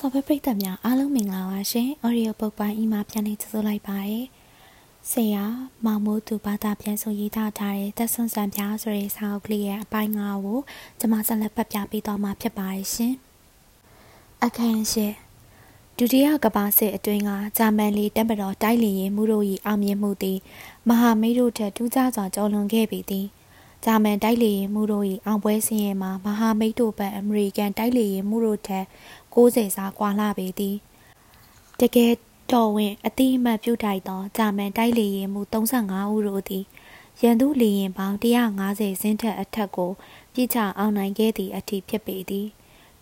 ဆော်ဘွဲပရိသတ်များအားလုံးမင်္ဂလာပါရှင်။ Audio Book ပိုင်းအီမာပြန်နေကြိုလိုက်ပါရယ်။ဆရာမောင်မိုးသူဘာသာပြန်ဆိုရေးသားထားတဲ့သက်ဆွန်စံပြားဆိုတဲ့စာအုပ်ကလေးရဲ့အပိုင်း၅ကိုကျွန်မဆက်လက်ဖတ်ပြပေးသွားမှာဖြစ်ပါတယ်ရှင်။အခန်းရှိဒုတိယကမ္ဘာစစ်အတွင်းကဂျာမန်လီတပ်မတော်တိုက်လီရင်မှုတို့၏အောင်မြင်မှုသည်မဟာမိတ်တို့ထက်ထူးခြားစွာကျော်လွန်ခဲ့ပေသည်။ဂျာမန်တိုက်လေရင်မှုတို့၏အောင်ပွဲစင်းရဲမှာမဟာမိတ်တို့ဘက်အမေရိကန်တိုက်လေရင်မှုတို့ထက် 60စာကွာလှပေသည်တကယ်တော်ဝင်အတိအမှတ်ပြုထိုက်သောဂျာမန်တိုက်လေရင်မှု35ဦးတို့သည်ရန်သူလေရင်ပေါင်း150စင်းထက်အထက်ကိုပြစ်ချအောင်နိုင်ခဲ့သည့်အထိဖြစ်ပေသည်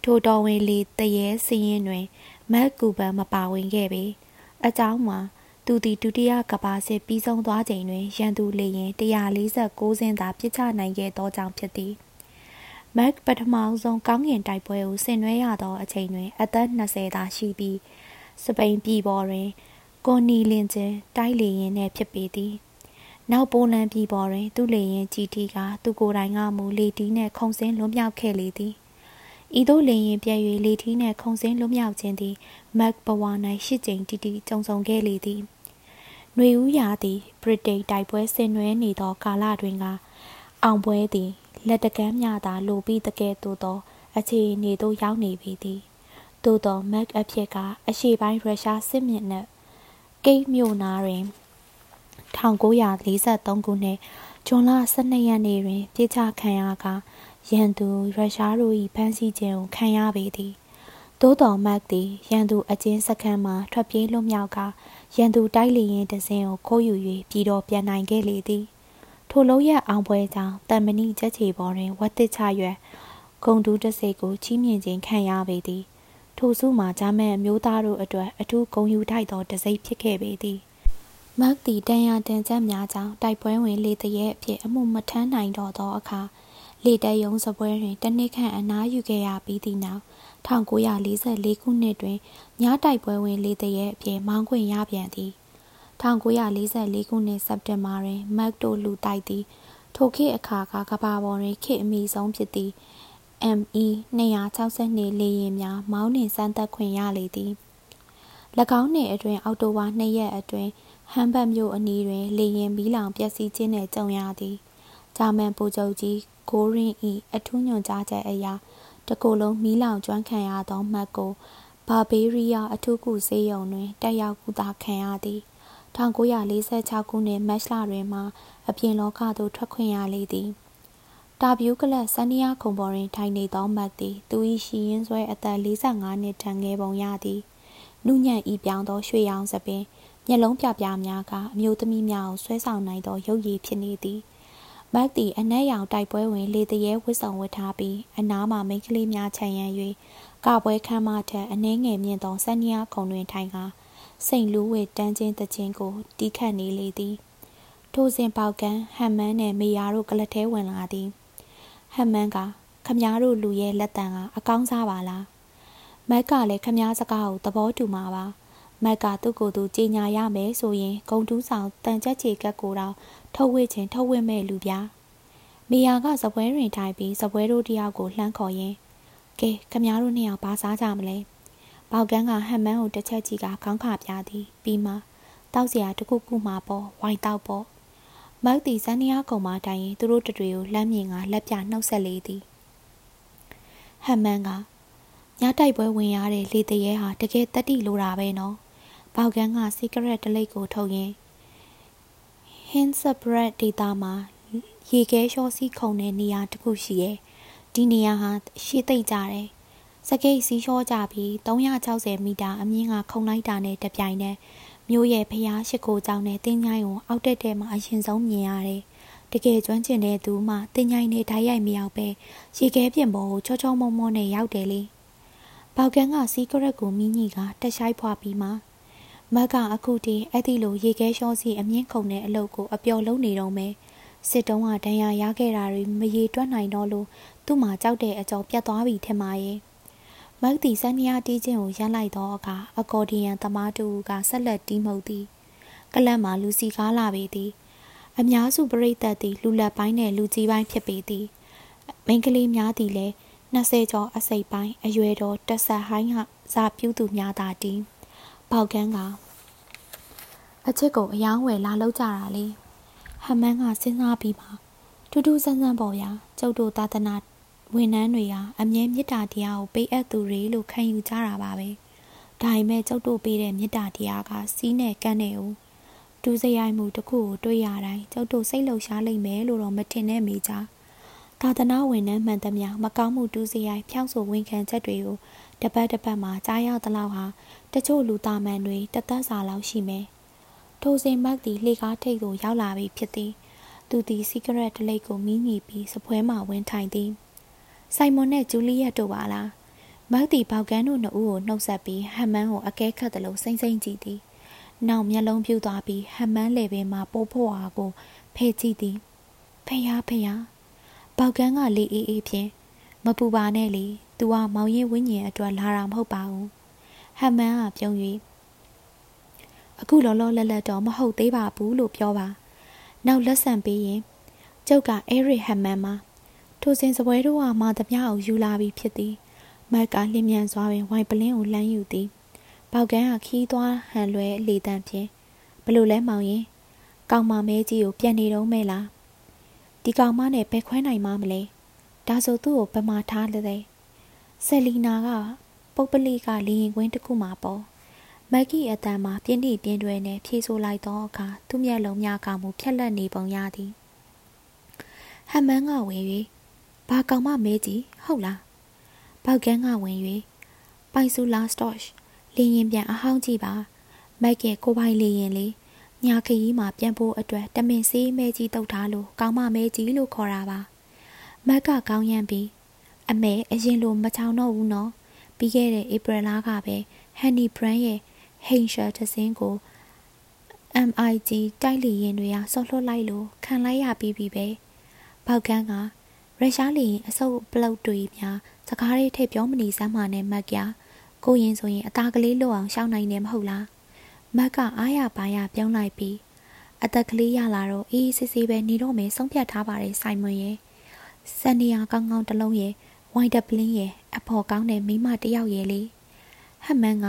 ထိုတော်ဝင်လေတရေစည်ရင်တွင်မက်ကူပန်မပါဝင်ခဲ့ပေအကြောင်းမှာသူသည်ဒုတိယကဘာစစ်ပြီးဆုံးသွားချိန်တွင်ရန်သူလေရင်146စင်းသာပြစ်ချနိုင်ခဲ့သောကြောင့်ဖြစ်သည် မက်ပထမဆုံးကောင်းကင်တိုက်ပွဲကိုဆင်နွှဲရသောအချိန်တွင် အသက်20သာရှိပြီးစပိန်ပြည်ပေါ်တွင်ကိုနီလင်ချင်းတိုက်လေရင်နှင့်ဖြစ်ပေသည်နောက်ပိုလန်ပြည်ပေါ်တွင် သူ့လေရင်ကြီးတီကသူကိုယ်တိုင်ကမူလေတီးနှင့်ခုံစင်းလွန်မြောက်ခဲ့လေသည်ဤသို့လေရင်ပြည့်၍လေထီးနှင့်ခုံစင်းလွန်မြောက်ခြင်းသည်မက်ဘဝ၌ရှစ်ကြိမ်တီတီကြုံဆုံခဲ့လေသည်ຫນွေဦးရာသည်ဗြိတိန်တိုက်ပွဲဆင်နွှဲနေသောကာလတွင်ကအောင်ပွဲသည် လက်တကမ်းများသာလိုပြီးတကယ်သို့သော အခြေအနေသို့ရောက်နေပြီသည်သို့သောမက်အဖြစ်ကအရှေ့ပိုင်းရုရှားစစ်မြစ်နှင့်ကိတ်မြို့နာတွင်1943ခုနှစ်ဇွန်လ12ရက်နေ့တွင်ပြစ်ချခံရကရန်သူရုရှားတို့၏ဖမ်းဆီးခြင်းကိုခံရပေသည်သို့တော်မက်သည်ရန်သူအကျဉ်းစခန်းမှထွက်ပြေးလွတ်မြောက်ကရန်သူတိုက်လေရင်တစင်းကိုခိုးယူ၍ပြည်တော်ပြန်နိုင်ခဲ့လေသည် ထိုလုံးရအောင်ပွဲကြောင့်တန်မဏိချက်ချေပေါ်တွင်ဝတ်တစ်ချရွယ်ဂုံတူးတစိတ်ကိုချီးမြှင့်ခြင်းခံရပေသည်ထိုစုမှာဂျာမန်အမျိုးသားတို့အတွက်အထူးဂုဏ်ယူထိုက်သောတစိတ်ဖြစ်ခဲ့ပေသည်မတ်တီတန်ရတန်ချက်များကြောင့်တိုက်ပွဲဝင်လေတရဲအဖြစ်အမှုမထမ်းနိုင်တော့သောအခါလေတယုံစပွဲတွင်တနစ်ခန့်အနားယူခဲ့ရပြီးသည့်နောက်1944ခုနှစ်တွင်ညတိုက်ပွဲဝင်လေတရဲအဖြစ်မောင်းခွင့်ရပြန်သည် 1944ခုနှစ်စက်တင်ဘာတွင်မက်တိုလူတိုက်သည် ထိုခေတ်အခါကကဘာပေါ်တွင်ခေတ်အမိဆုံးဖြစ်သည့် ME 262လေယာဉ်များမောင်းနှင်စမ်းသပ်ခွင့်ရလေသည်၎င်းနှင့်အတွင်အောက်တိုဘာ2ရက်အတွင်ဟမ်ဘတ်မြို့အနီးတွင်လေယာဉ်မီးလောင်ပျက်စီးခြင်းနှင့်ကြုံရသည်ဂျာမန်ဗိုလ်ချုပ်ကြီးဂိုရင်၏အထူးညွှန်ကြားချက်အရတကိုယ်လုံးမီးလောင်ကျွမ်းခံရသောမတ်ကိုဘာဘေးရီးယားအထူးကုဆေးရုံတွင်တက်ရောက်ကုသခံရသည် 1946ခုနှစ်မတ်လတွင်မှ အပြင်လောကသို့ထွက်ခွင့်ရလေသည်တာဗျူးကလပ်ဆန်နီယာခုံပေါ်တွင်ထိုင်နေသောမတ်သည်သူ၏ရှိရင်းဆွဲအသက်45နှစ်ထံငယ်ပုံရသည်နုညံ့ဤပြောင်းသောရွှေရောင်စပင်မျက်လုံးပြပြများကအမျိုးသမီးများကိုဆွဲဆောင်နိုင်သောရုပ်ရည်ဖြစ်နေသည်မတ်သည်အနက်ရောင်တိုက်ပွဲဝင်လေတရေဝစ်ဆောင်ဝတ်ထားပြီးအနားမှမိန်းကလေးများခြံရံ၍ကပွဲခမ်းမထက်အနှဲငယ်မြင့်သောဆန်နီယာခုံတွင်ထိုင်ကာ စိန်လူးဝေတန်းချင်းတချင်းကိုတီးခတ်နေလေသည်ထိုစဉ်ပေါကန်ဟမ်မန်းနှင့်မေယာတို့ကလထဲဝင်လာသည်ဟမ်မန်းကခမားတို့လူရဲ့လက်တံကအကောင်းစားပါလားမက်ကလည်းခမားစကားကိုသဘောတူမှာပါမက်ကသူ့ကိုယ်သူကြီးညာရမယ်ဆိုရင်ဂုံတူးဆောင်တန်ချက်ချေကက်ကိုတော့ထုတ်ဝစ်ခြင်းထုတ်ဝစ်မဲ့လူပြားမေယာကစပွဲတွင်ထိုင်ပြီးစပွဲတို့တယောက်ကိုလှမ်းခေါ်ရင်းကဲခမားတို့နှစ်ယောက်ဘာစားကြမလဲ ဘောက်ကန်းကဟန်မန်းကိုတစ်ချက်ကြည့်ကခေါင်းခါပြသည်ပြီးမှတောက်စရာတခုခုမှပေါ်ဝိုင်တောက်ပေါ်မောက်တီဇန်နီယာကုံမှာတိုင်ရင်သူတို့တတွေကိုလမ်းမြင်ကလက်ပြနှုတ်ဆက်လေသည်ဟန်မန်းကညတိုက်ပွဲဝင်ရတဲ့လေတရဲဟာတကယ်တတိလိုတာပဲနော်ဘောက်ကန်းကစီကရက်တလိပ်ကိုထုတ်ရင်းဟင်းဆပ်ဘရက်ဒေတာမှာရေခဲလျှောစီးခုံတဲ့နေရာတစ်ခုရှိရဲ့ဒီနေရာဟာရှေ့သိမ့်ကြတယ် စကိတ်စီးလျှောကြပြီး360မီတာအမြင့်ကခုံလိုက်တာနဲ့တပြိုင်နက်မြို့ရဲ့ဖျားရှိခိုးကြောင်းနဲ့တင်းញိုင်းကိုအောက်တက်တဲ့မှာအရင်ဆုံးမြင်ရတယ်။တကယ်ကျွမ်းကျင်တဲ့သူမှတင်းញိုင်းနဲ့ဓာတ်ရိုက်မရောက်ပဲရေခဲပြင်ပေါ်ကိုချောချောမောမောနဲ့ရောက်တယ်လေ။ပေါကန်ကစီကရက်ကိုမိညီကတက်ရှိုက်ဖွာပြီးမှမက်ကအခုတည်းအဲ့ဒီလိုရေခဲလျှောစီအမြင့်ခုံတဲ့အလုပ်ကိုအပျော်လုံးနေတော့မယ်။စစ်တုံးကဒဏ်ရာရခဲ့တာတွေမရေတွက်နိုင်တော့လို့သူ့မှာကြောက်တဲ့အကြောပြတ်သွားပြီထင်ပါရဲ့။ မက်တီဆန်နီယာတီးခြင်းကိုရပ်လိုက်သောအခါအကော်ဒီယန်သမားတူကဆက်လက်တီးမှုတ်သည်ကလပ်မှာလူစီကားလာပေသည်အများစုပရိသတ်သည်လူလက်ပိုင်းနှင့်လူကြီးပိုင်းဖြစ်ပေသည်မိန်းကလေးများသည်လည်း20ကျော်အစိပ်ပိုင်းအရွယ်တော်တက်ဆက်ဟိုင်းကဇာပြူးသူများသာတီးပေါကန်းကအချစ်ကိုအယောင်းဝယ်လာလောက်ကြတာလေဟမန်းကစဉ်းစားပြီးမှထူးထူးဆန်းဆန်းပေါ်ဗျာကျုပ်တို့သာသနာ ဝန်ထမ်းတွေဟာအမြဲမေတ္တာတရားကိုပေးအပ်သူတွေလို့ခံယူကြတာပါပဲဒါပေမဲ့ကျုပ်တို့ပေးတဲ့မေတ္တာတရားကစီးနဲ့ကန်းနဲ့ဦးဒူးစရိုက်မှုတစ်ခုကိုတွေ့ရတိုင်းကျုပ်တို့စိတ်လှုပ်ရှားလိမ့်မယ်လို့တော့မထင်နဲ့မိကြသာသနာဝန်ထမ်းမှန်သမျှမကောင်းမှုဒူးစရိုက်ဖြောင်းဆိုဝန်ခံချက်တွေကိုတပတ်တပတ်မှာကြားရသလောက်ဟာတချို့လူသားမှန်တွေတသက်စာလောက်ရှိမယ်ထိုစဉ်မတ်သည်လှေကားထိပ်သို့ရောက်လာပြီဖြစ်သည်သူသည်စီကရက်တလိပ်ကိုမီးညီပြီးစပွဲမှဝင်ထိုင်သည် ဆိုင်မွန်နဲ့ဂျူလီယက်တို့ပါလားမတ်တီပေါကန်တို့နှစ်ဦးကိုနှုတ်ဆက်ပြီးဟမ်မန်းကိုအကဲခတ်သလိုစိမ့်စိမ့်ကြည့်သည်နောက်မျက်လုံးပြူသွားပြီးဟမ်မန်းလေပင်မှာပိုးဖို့အားကိုဖဲကြည့်သည်ဖယားဖယားပေါကန်ကလေအေးအေးဖြင့်မပူပါနဲ့လေသူကမောင်ရင်ဝင်းညင်အတွက်လာတာမဟုတ်ပါဘူးဟမ်မန်းကပြုံး၍အခုလောလောလတ်လတ်တော့မဟုတ်သေးပါဘူးလို့ပြောပါနောက်လက်ဆံပေးရင်ကျုပ်ကအဲရစ်ဟမ်မန်မှာ ထိုစဉ်စပွဲတို့ကမှသမျှကိုယူလာပြီးဖြစ်သည်မက်ကလျင်မြန်စွာပင်ဝိုင်ပလင်းကိုလှမ်းယူသည်ပေါကန်းကခီးသွားဟန်လွဲလေတန့်ဖြင့်ဘလို့လဲမောင်ရင်ကောင်မမဲကြီးကိုပြန်နေတော့မဲလားဒီကောင်မနဲ့ဘယ်ခွဲနိုင်မှမလဲဒါဆိုသူ့ကိုဗမာထားလဲဆယ်လီနာကပုပ်ပလိကလေရင်ကွင်းတစ်ခုမှာပေါ့မက်ကီအတန်မှာပြင်းတိပြင်းတွဲနဲ့ဖြေဆိုလိုက်သောအခါသူ့မျက်လုံးများကမူဖြက်လက်နေပုံရသည်ဟမ်မန်းကဝင်၍ ဘာကောင်မမဲကြီးဟုတ်လားဘောက်ကန်းကဝင်၍ပိုင်ဆူလာစတော့လေရင်ပြန်အဟောင်းကြည့်ပါမက်ကရဲ့ကိုပိုင်လေရင်လေးညာခရီးမှာပြန်ဖို့အတွက်တမင်စေးမဲကြီးတုတ်ထားလို့ကောင်းမမဲကြီးလို့ခေါ်တာပါမက်ကကောင်းရမ်းပြီးအမေအရင်လိုမချောင်တော့ဘူးနော်ပြီးခဲ့တဲ့ဧပြီလကပဲဟန်နီဘရန်ရဲ့ဟိန်ရှာတစင်းကို MIG တိုက်လေရင်တွေကဆော့လွှတ်လိုက်လို့ခံလိုက်ရပြီးပြီပဲပေါက်ကန်းက ရုရှားလေရင်အစုပ်ပလုတ်တွေများစကားလေးထည့်ပြောမနေစမ်းမှနဲ့မက်ပြကိုရင်ဆိုရင်အသားကလေးလွတ်အောင်ရှောင်းနိုင်တယ်မဟုတ်လားမက်ကအားရပါရပြောင်းလိုက်ပြီးအသက်ကလေးရလာတော့အေးစစ်စစ်ပဲနေတော့မယ်ဆုံးဖြတ်ထားပါတယ်ဆိုင်မွန်ရဲ့စန်နီယာကောင်းကောင်းတစ်လုံးရဲ့ဝိုင်ဒပလင်းရဲ့အဖော်ကောင်းတဲ့မိမတယောက်ရဲ့လေဟက်မန်က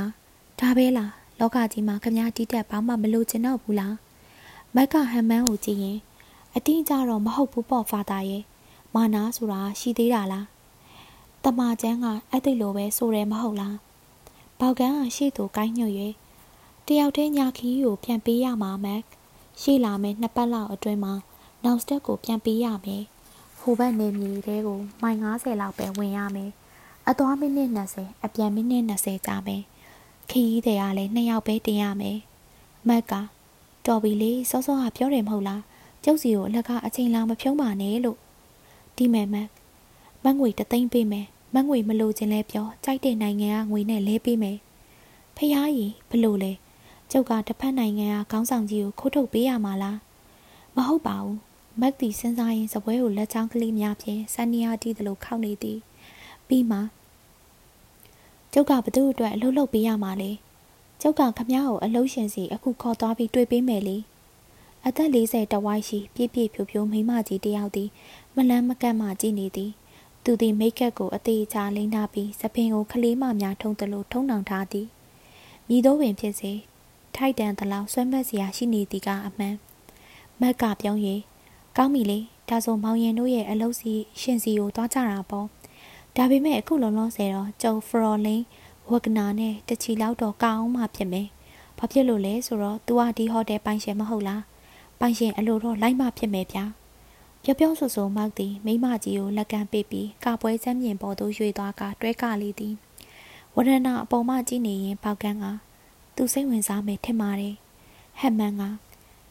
ဒါပဲလားလောကကြီးမှာခမားတီးတက်ဘာမှမလို့ချင်တော့ဘူးလားမက်ကဟမ်မန်းကိုကြည့်ရင်အတင်းကြတော့မဟုတ်ဘူးပေါ့ဖာသာရဲ့ မာနာဆိုတာရှိသေးတာလားတမချန်းကအဲ့ဒီလိုပဲဆိုတယ်မဟုတ်လားဘောက်ကန်းကရှေ့သူကိုင်းညွတ်၍တယောက်တည်းညာခီးကိုပြန်ပေးရမှာမက်ရှိလာမယ်နှစ်ပတ်လောက်အတွင်းမှာနောက်စတက်ကိုပြန်ပေးရမယ်ဟိုဘက်နေမြေတဲကိုမိုင်90လောက်ပဲဝင်ရမယ်အသွားမိနစ်20အပြန်မိနစ်20ကြာမယ်ခီးတွေကလည်းနှစ်ယောက်ပဲတင်ရမယ်မက်ကတော်ပြီလေစောစောကပြောတယ်မဟုတ်လားကျုပ်စီကိုအလကအချိန်လာမဖြုံးပါနဲ့လို့ ဒီမဲ့မက်မငွေတသိန်းပေးမယ်မငွေမလို့ခြင်းလဲပြောကြိုက်တဲ့နိုင်ငံကငွေနဲ့လဲပေးမယ်ဖះကြီးဘလို့လဲကျုပ်ကတစ်ဖက်နိုင်ငံကခေါင်းဆောင်ကြီးကိုခိုးထုတ်ပေးရမှာလားမဟုတ်ပါဘူးမက်တီစဉ်းစားရင်စပွဲကိုလက်ချောင်းကလေးများဖြင့်ဆန်နီယာတီးသလိုခောက်နေသည်ပြီးမှကျုပ်ကဘသူ့အတွက်အလုပ်လုပ်ပေးရမှာလေကျုပ်ကခမ ्या ကိုအလုပ်ရှင်စီအခုခေါ်သွားပြီးတွေ့ပေးမယ်လေအသက်40တဝိုက်ရှိပြည့်ပြည့်ဖြိုဖြိုမိမကြီးတယောက်သည် မလန်းမကန့်မှကြည့်နေသည်သူသည်မိတ်ကပ်ကိုအသေးချာလိမ့်ထားပြီးစပင်ကိုခလေးမများထုံသလိုထုံနှောင်ထားသည်မြည်သောပင်ဖြစ်စေထိုက်တန်သလောက်ဆွဲမက်စရာရှိနေသည်ကအမှန်မက်ကပြောင်း၍ကောင်းပြီလေဒါဆိုမောင်ရင်တို့ရဲ့အလုပ်စီရှင်စီကိုသွားကြတာပေါ့ဒါပေမဲ့အခုလုံးလုံးဆယ်တော့ကျုံဖရော်လင်းဝဂနာနဲ့တချီလောက်တော့ကောင်းမှဖြစ်မယ်ဘာဖြစ်လို့လဲဆိုတော့ तू ကဒီဟိုတယ်ပိုင်ရှင်မဟုတ်လားပိုင်ရှင်အလိုတော့လိုက်မှဖြစ်မယ်ဗျာ ပြောပြောဆိုဆိုမောက်သည်မိမကြီးကိုလက်ကမ်းပေးပြီးကာပွဲစမ်းမြင်ပေါ်သို့ရွေသွားကတွဲကလေးသည်ဝရဏအပေါ်မှကြည့်နေရင်ပေါက်ကန်းကသူစိတ်ဝင်စားမယ်ထင်ပါတယ်ဟက်မန်က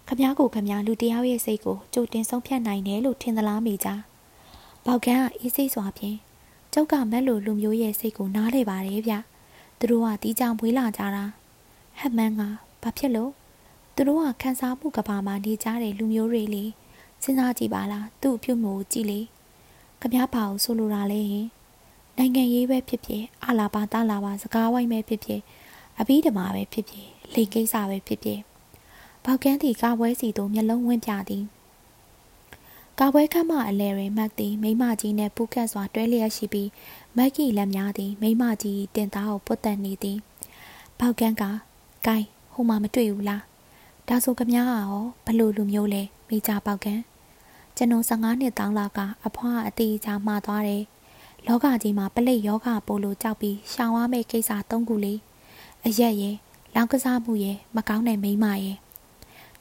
ခမားကိုခမားလူတယောက်ရဲ့စိတ်ကိုကြိုတင်ဆုံးဖြတ်နိုင်တယ်လို့ထင်သလားမိကြပေါက်ကန်းကအေးစိတ်စွာဖြင့်ကျုပ်ကမက်လိုလူမျိုးရဲ့စိတ်ကိုနားလေပါတယ်ဗျသူတို့ကတီးကြောင်မွေးလာကြတာဟက်မန်ကဘာဖြစ်လို့သူတို့ကခန်းစားမှုကဘာမှာနေကြတဲ့လူမျိုးတွေလေ စဉ်းစားကြည့်ပါလားသူ့အပြုတ်မျိုးကြည့်လေခမားပါအောင်ဆိုလိုတာလဲဟင်နိုင်ငံရေးပဲဖြစ်ဖြစ်အလာပါတလာပါစကားဝိုင်းပဲဖြစ်ဖြစ်အဘိဓမ္မာပဲဖြစ်ဖြစ်လိန်ကိစ္စပဲဖြစ်ဖြစ်ဘောက်ကန်းတီကာပွဲစီတို့မျက်လုံးဝင့်ပြသည်ကာပွဲခမ်းမအလဲတွင်မက်သည်မိမကြီးနှင့်ပူးကတ်စွာတွဲလျက်ရှိပြီးမက်ကီလက်များသည်မိမကြီးတင်သားကိုပုတ်တက်နေသည်ပေါကန်းကဂိုင်းဟိုမှာမတွေ့ဘူးလားဒါဆိုကမားရောဘလို့လူမျိုးလဲမိကြပေါကန်း ကျွန်တော်15နှစ်တောင်းလောက်ကအဖွားအတီးချာမှားသွားတယ်လောကကြီးမှာပလိတ်ယောဂပို့လို့ကြောက်ပြီးရှောင်ရမယ့်ကိစ္စ၃ခုလေးအရက်ရဲ့လောင်ကစားမှုရဲ့မကောင်းတဲ့မိမရဲ့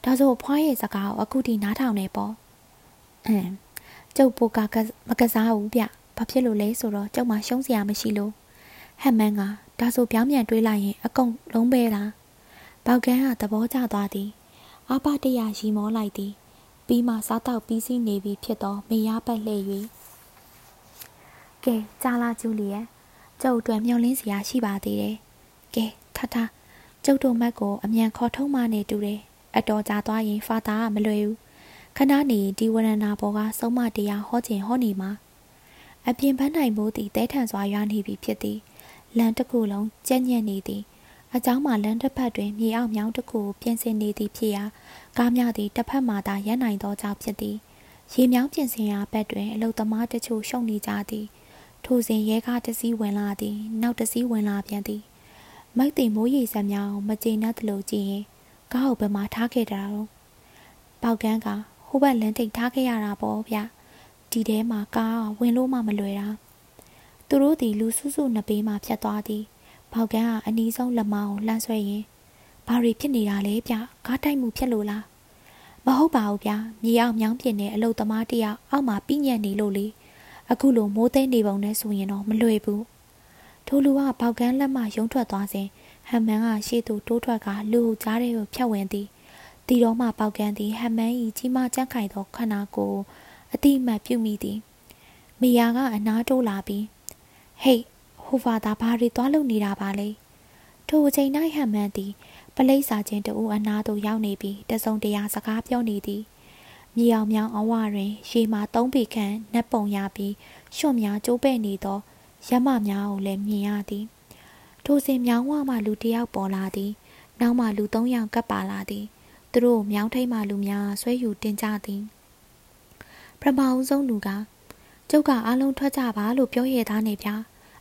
ဒါဆိုဖွားရဲ့စကားကိုအခုထိနားထောင်နေပေါ့အင်းကျုပ်ပိုကမကစားဘူးဗျဘာဖြစ်လို့လဲဆိုတော့ကျုပ်မှရှုံးစရာမရှိလို့ဟမ်မန်ကဒါဆိုပြောင်းပြန်တွေးလိုက်ရင်အကုန်လုံးပဲလားဘောက်ကန်းကသဘောကျသွားသည်အပတရရီမောလိုက်သည် ပြီးမှစားတော့ပြီးစီးနေပြီဖြစ်သောမေရပတ်လှည့်၍ကဲကြားလာကျူလီရဲ့ကျုပ်အတွက်မျောလင်းစရာရှိပါသေးတယ်ကဲထထကျုပ်တို့မက်ကိုအမြန်ခေါ်ထုံးမနေတူတယ်အတော်ကြာသွားရင်ဖာတာကမလွယ်ဘူးခဏနေဒီဝရဏဘောကဆုံးမတရားဟောခြင်းဟောနေမှာအပြင်ပန်းနိုင်မိုးသည်တဲထန်စွာရွာနေပြီဖြစ်သည်လမ်းတစ်ခုလုံးကြက်ညက်နေသည် အเจ้าမှလမ်းတစ်ဖက်တွင်မြေအောက်မြောင်းတစ်ခုပြင်ဆင်နေသည်ဖြစ်ရာကားများသည်တစ်ဖက်မှသာရပ်နိုင်သောကြောင့်ဖြစ်သည်ရေမြောင်းပြင်ဆင်ရာဘက်တွင်အလုသမားတချို့ရှုံနေကြသည်ထိုစဉ်ရဲကားတစ်စီးဝင်လာသည်နောက်တစ်စီးဝင်လာပြန်သည်မိုက်တင်မိုးရိပ်ဆက်များမကျေနပ်သလိုကြည့်ရင်ကားကိုဘယ်မှာထားခဲ့တာတော့ပေါက်ကန်းကဟိုဘက်လမ်းထိပ်ထားခဲ့ရတာပေါ့ဗျဒီထဲမှာကားဝင်လို့မှမလွယ်တာသူတို့ဒီလူစုစုနှစ်ပေးမှဖြတ်သွားသည် ဘောက်ကန်းကအနီးဆုံးလက်မကိုလှမ်းဆွဲရင်ဘာတွေဖြစ်နေတာလဲဗျကားတိုက်မှုဖြစ်လို့လားမဟုတ်ပါဘူးဗျမြေအောင်မြောင်းပြင်းတဲ့အလုတ်သမားတယောက်အောက်မှာပြညံ့နေလို့လေအခုလိုမိုးသိမ်းနေပုံနဲ့ဆိုရင်တော့မလွယ်ဘူးထိုလူကဘောက်ကန်းလက်မရုံထွက်သွားစဉ်ဟမ်မန်ကရှေ့သို့တိုးထွက်ကလူဟုကြားထဲကိုဖြတ်ဝင်သည်တီတော်မှပေါက်ကန်းသည်ဟမ်မန်၏ကြီးမားကြမ်းခိုင်သောခန္ဓာကိုယ်အတိအမှတ်ပြုမိသည်မိယာကအနားတိုးလာပြီးဟေး ဟိုဖာသာဘာတွေသွားလုပ်နေတာပါလဲထိုအချိန်၌ဟမ်မန်သည်ပလိတ်စာချင်းတူအနားသို့ရောက်နေပြီးတစုံတရာစကားပြောနေသည်မြေအောင်မြောင်အဝတွင်ရေမာသုံးပေခန့်နက်ပုံရပြီးရွှွန့်များကျိုးပဲ့နေသောရမများကိုလည်းမြင်ရသည်ထိုစဉ်မြောင်းဝမှလူတယောက်ပေါ်လာသည်နောက်မှလူ၃ယောက်ကပ်ပါလာသည်သူတို့မြောင်းထိတ်မှလူများဆွဲယူတင်ကြသည်ပထမအဆုံးလူကကျုပ်ကအားလုံးထွက်ကြပါလို့ပြောရသားနေဗျာ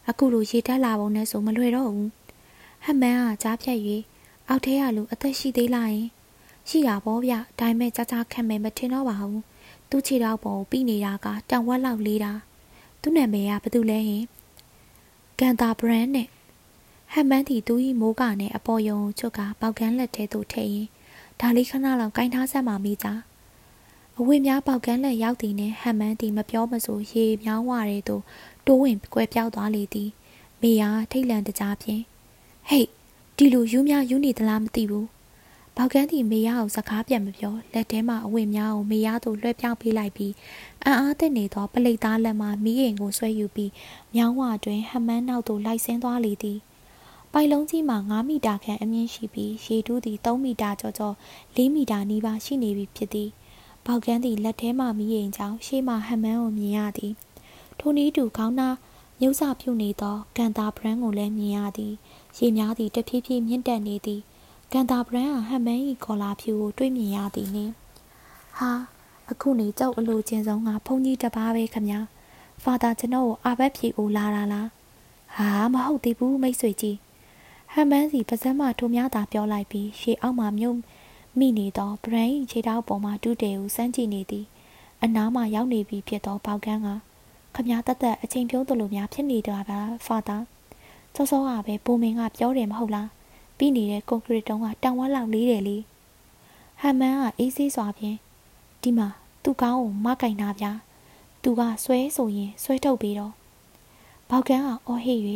အခုလိုရေတက်လာပုံနဲ့ဆိုမလွယ်တော့ဘူးဟမန်းကကြားဖြတ်၍အောက်ထဲကလူအသက်ရှိသေးလားယင်ရှိတာပေါ့ဗျဒါပေမဲ့ကြကြခက်မယ်မထင်တော့ပါဘူးသူ့ခြေထောက်ပေါ်ပြီးနေတာကတောင်ဝက်လောက်လေးတာသူ့နာမည်ကဘာတူလဲဟင်ကန်တာဘရန်နဲ့ဟမ်မန်းတီသူ၏မိုးကနဲ့အပေါ်ယုံချွတ်ကပေါက်ကန်းလက်ထဲသို့ထည့်ရင်ဒါလေးခဏလောက်ကင်ထားဆက်မှမိကြအဝိများပေါက်ကန်းလက်ရောက်သည်နှင့်ဟမ်မန်းတီမပြောမဆိုရေမြောင်းဝရဲသို့ တိုးဝင်ကွယ်ပြောက်သွားလေသည်မိယာထိတ်လန့်တကြားဖြင့်ဟေ့ဒီလိုယူးများယူးနေသလားမသိဘူးဘောက်ကန်းတီမေယာကိုစကားပြန်မပြောလက်ထဲမှာအဝိများကိုမေယာသို့လွှဲပြောင်းပေးလိုက်ပြီးအံ့အားသင့်နေသောပလိတ်သားလက်မှမီးအိမ်ကိုဆွဲယူပြီးမြောင်းဝတွင်ဟမန်းနောက်သို့လိုက်ဆင်းသွားလေသည်ပိုင်လုံးကြီးမှာ9မီတာခန့်အမြင့်ရှိပြီးရေတူးသည်3မီတာကျော်ကျော်4မီတာနီးပါးရှိနေပြီဖြစ်သည်ဘောက်ကန်းသည်လက်ထဲမှမီးရင်ကြောင့်ရှေ့မှဟမန်းကိုမြင်ရသည် ထိုနည်းတူခေါင်းသားမြုပ်စပြုနေသောကန်တာဘရန်ကိုလည်းမြင်ရသည်ရေများသည်တဖြည်းဖြည်းမြင့်တက်နေသည်ကန်တာဘရန်ဟာဟမန်း၏ကော်လာဖြူကိုတွေ့မြင်ရသည်နှင့်ဟာအခုနေကြောက်အလိုချင်းဆုံးကဘုန်းကြီးတပားပဲခမညာဖာသာကျွန်တော်ကိုအာဘတ်ဖြေကိုလာတာလားဟာမဟုတ်သေးဘူးမိတ်ဆွေကြီးဟမ်မန်းစီပါဇက်မှထိုများသာပြောလိုက်ပြီးရှေအောက်မှမြုပ်မိနေသောဗရန်၏ခြေထောက်ပေါ်မှတူးတဲကိုစမ်းကြည့်နေသည်အနားမှရောက်နေပြီဖြစ်သောပေါကန်းက ခမားတက်တက်အချိန်ပြုံးသလိုများဖြစ်နေတာပါဖာသာစောစောကပဲဘိုမင်ကပြောတယ်မဟုတ်လားပြီးနေတဲ့ကွန်ကရစ်တုံးကတောင်ဝက်လောက်လေးတယ်လေဟမ်မန်းကအေးဆေးစွာဖြင့်ဒီမှာသူ့ကောင်းကိုမကင်တာဗျာသူကဆွဲဆိုရင်ဆွဲထုတ်ပြီးတော့ဘောက်ကန်းကအော်ဟစ်၍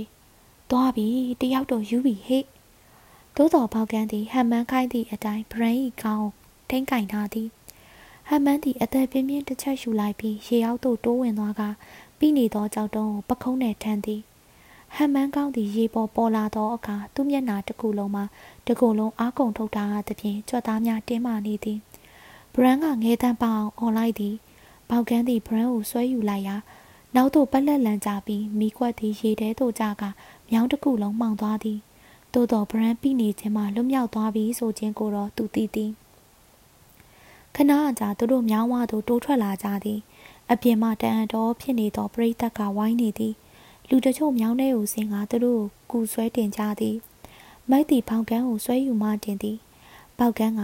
သွားပြီတယောက်တော့ယူပြီဟဲ့သို့တော်ပေါကန်းသည်ဟမ်မန်းခိုင်းသည့်အတိုင်းဘရန်၏ကောင်းထိန်ကင်ထားသည်ဟမ်မန်းသည်အသက်ပြင်းပြင်းတစ်ချက်ယူလိုက်ပြီးရေရောက်သို့တိုးဝင်သွားက ပြီးနေသောကြောက်တုံးကိုပခုံးနဲ့ထမ်းသည်ဟမ်မန်းကောင်းသည်ရေပေါ်ပေါ်လာသောအခါသူ့မျက်နှာတစ်ခုလုံးမှာတစ်ခုလုံးအားကုန်ထုတ်ထားသဖြင့်ကြွက်သားများတင်းမာနေသည်ဘရန်ကငဲတန်းပအောင်អွန်လိုက်သည်ပေါကန်းသည်ဘရန်ကိုဆွဲယူလိုက်ရာနောက်သို့ပက်လက်လန်ကြပြီးမိခွက်သည်ရေထဲသို့ကျကမြောင်းတစ်ခုလုံးမှောင်သွားသည်သို့တော်ဗရန်ပိနေခြင်းမှလွတ်မြောက်သွားပြီဆိုခြင်းကိုတော့သူသိသည်ခဏအကြာသူတို့မြောင်းဝသို့တိုးထွက်လာကြသည် အပြင်မှတန်အတော်ဖြစ်နေသောပရိသတ်ကဝိုင်းနေသည်လူတချို့မြောင်းထဲကိုဆင်းကသူတို့ကိုကူဆွဲတင်ကြသည်မိုက်တီဖောင်ကန်းကိုဆွဲယူမှတင်သည်ပေါက်ကန်းက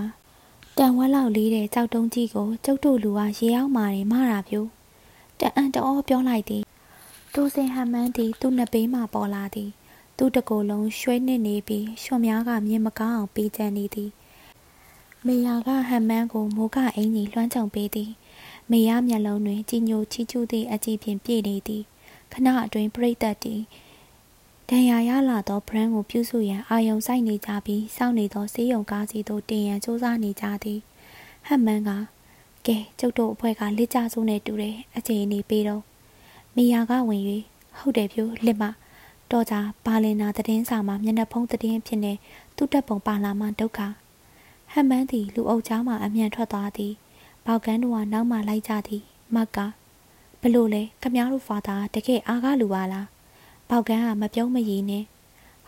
တန်ဝက်လောက်လေးတဲ့ကြောက်တုံးကြီးကိုကျုပ်တို့လူကရေအောင်မာနေမတာပြို့တအံ့တော်ပြောလိုက်သည်တိုးစင်ဟမန်းသည်သူ့နှစ်ပေးမှပေါ်လာသည်သူ့တကိုယ်လုံးရွှဲနစ်နေပြီးရွှွန်များကမြင်မကောင်းအောင်ပေးချနေသည်မေယာကဟမ်မန်းကိုမိုးကအင်ကြီးလွှမ်းခြုံပေးသည် မေယာမျက်လုံးတွင်ကြည်ညိုချီးကျူးသည့်အကြည့်ဖြင့်ပြည့်နေသည်ခဏအတွင်းပြိတ္တတီဒဏ်ရာရလာသောဘရန်ကိုပြုစုရန်အာယုံဆိုင်နေကြပြီးစောင့်နေသောစေးရုံကားစီသို့တင်ရန်စူးစမ်းနေကြသည်ဟမ်မန်းကကဲကျုပ်တို့အဖွဲ့ကလက်ကြစိုးနေတူတယ်အချိန်နေပေးတော့မီယာကဝင်၍ဟုတ်တယ်ဖြိုးလစ်မတော့ကြဘာလင်နာသတင်းစာမှာမျက်နှာဖုံးသတင်းဖြစ်နေသူ့တက်ပုံပါလာမှဒုက္ခဟမ်မန်းသည်လူအုပ်ချားမှအမြန်ထွက်သွားသည် ပေါကန်းတို့ကနောက်မှလိုက်ကြသည်မတ်ကဘလို့လဲခမားတို့ဖာသာတကယ်အားကားလူပါလားပေါကန်းကမပြုံးမရည်နဲ့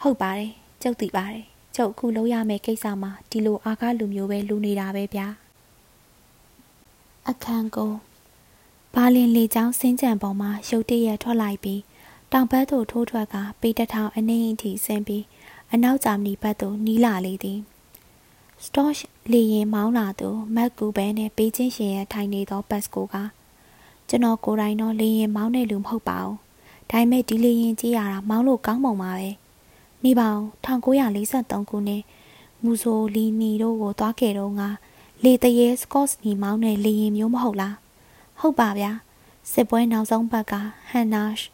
ဟုတ်ပါတယ်ကျုပ်သိပါတယ်ကျုပ်အခုလုံးရမယ့်ကိစ္စမှာဒီလိုအားကားလူမျိုးပဲလူနေတာပဲဗျာအခန်းကိုဘာလင်လေချောင်းစင်းကြံပေါ်မှာရုတ်တရက်ထွက်လိုက်ပြီးတောင်ဘက်သို့ထိုးထွက်ကပေတထောင်အနှင်းအထိဆင်းပြီးအနောက်ဂျာမနီဘက်သို့နီးလာလေသည် စတော့လေရင်မောင်းလာသူမက်ကူဘဲနဲ့ပေချင်းရှင်ရဲ့ထိုင်နေသောဘတ်စကိုကကျွန်တော်ကိုယ်တိုင်တော့လေရင်မောင်းနေလူမဟုတ်ပါဘူးဒါပေမဲ့ဒီလေရင်ကြီးရတာမောင်းလို့ကောင်းပုံပါပဲနေပါအောင်1943ခုနှစ်မူဆိုလီနီတို့ကိုသွားခဲ့တော့ငါလေတရေစကော့စ်နီမောင်းတဲ့လေရင်မျိုးမဟုတ်လားဟုတ်ပါဗျာစစ်ပွဲနောက်ဆုံးဘက်ကဟန်နာရှ်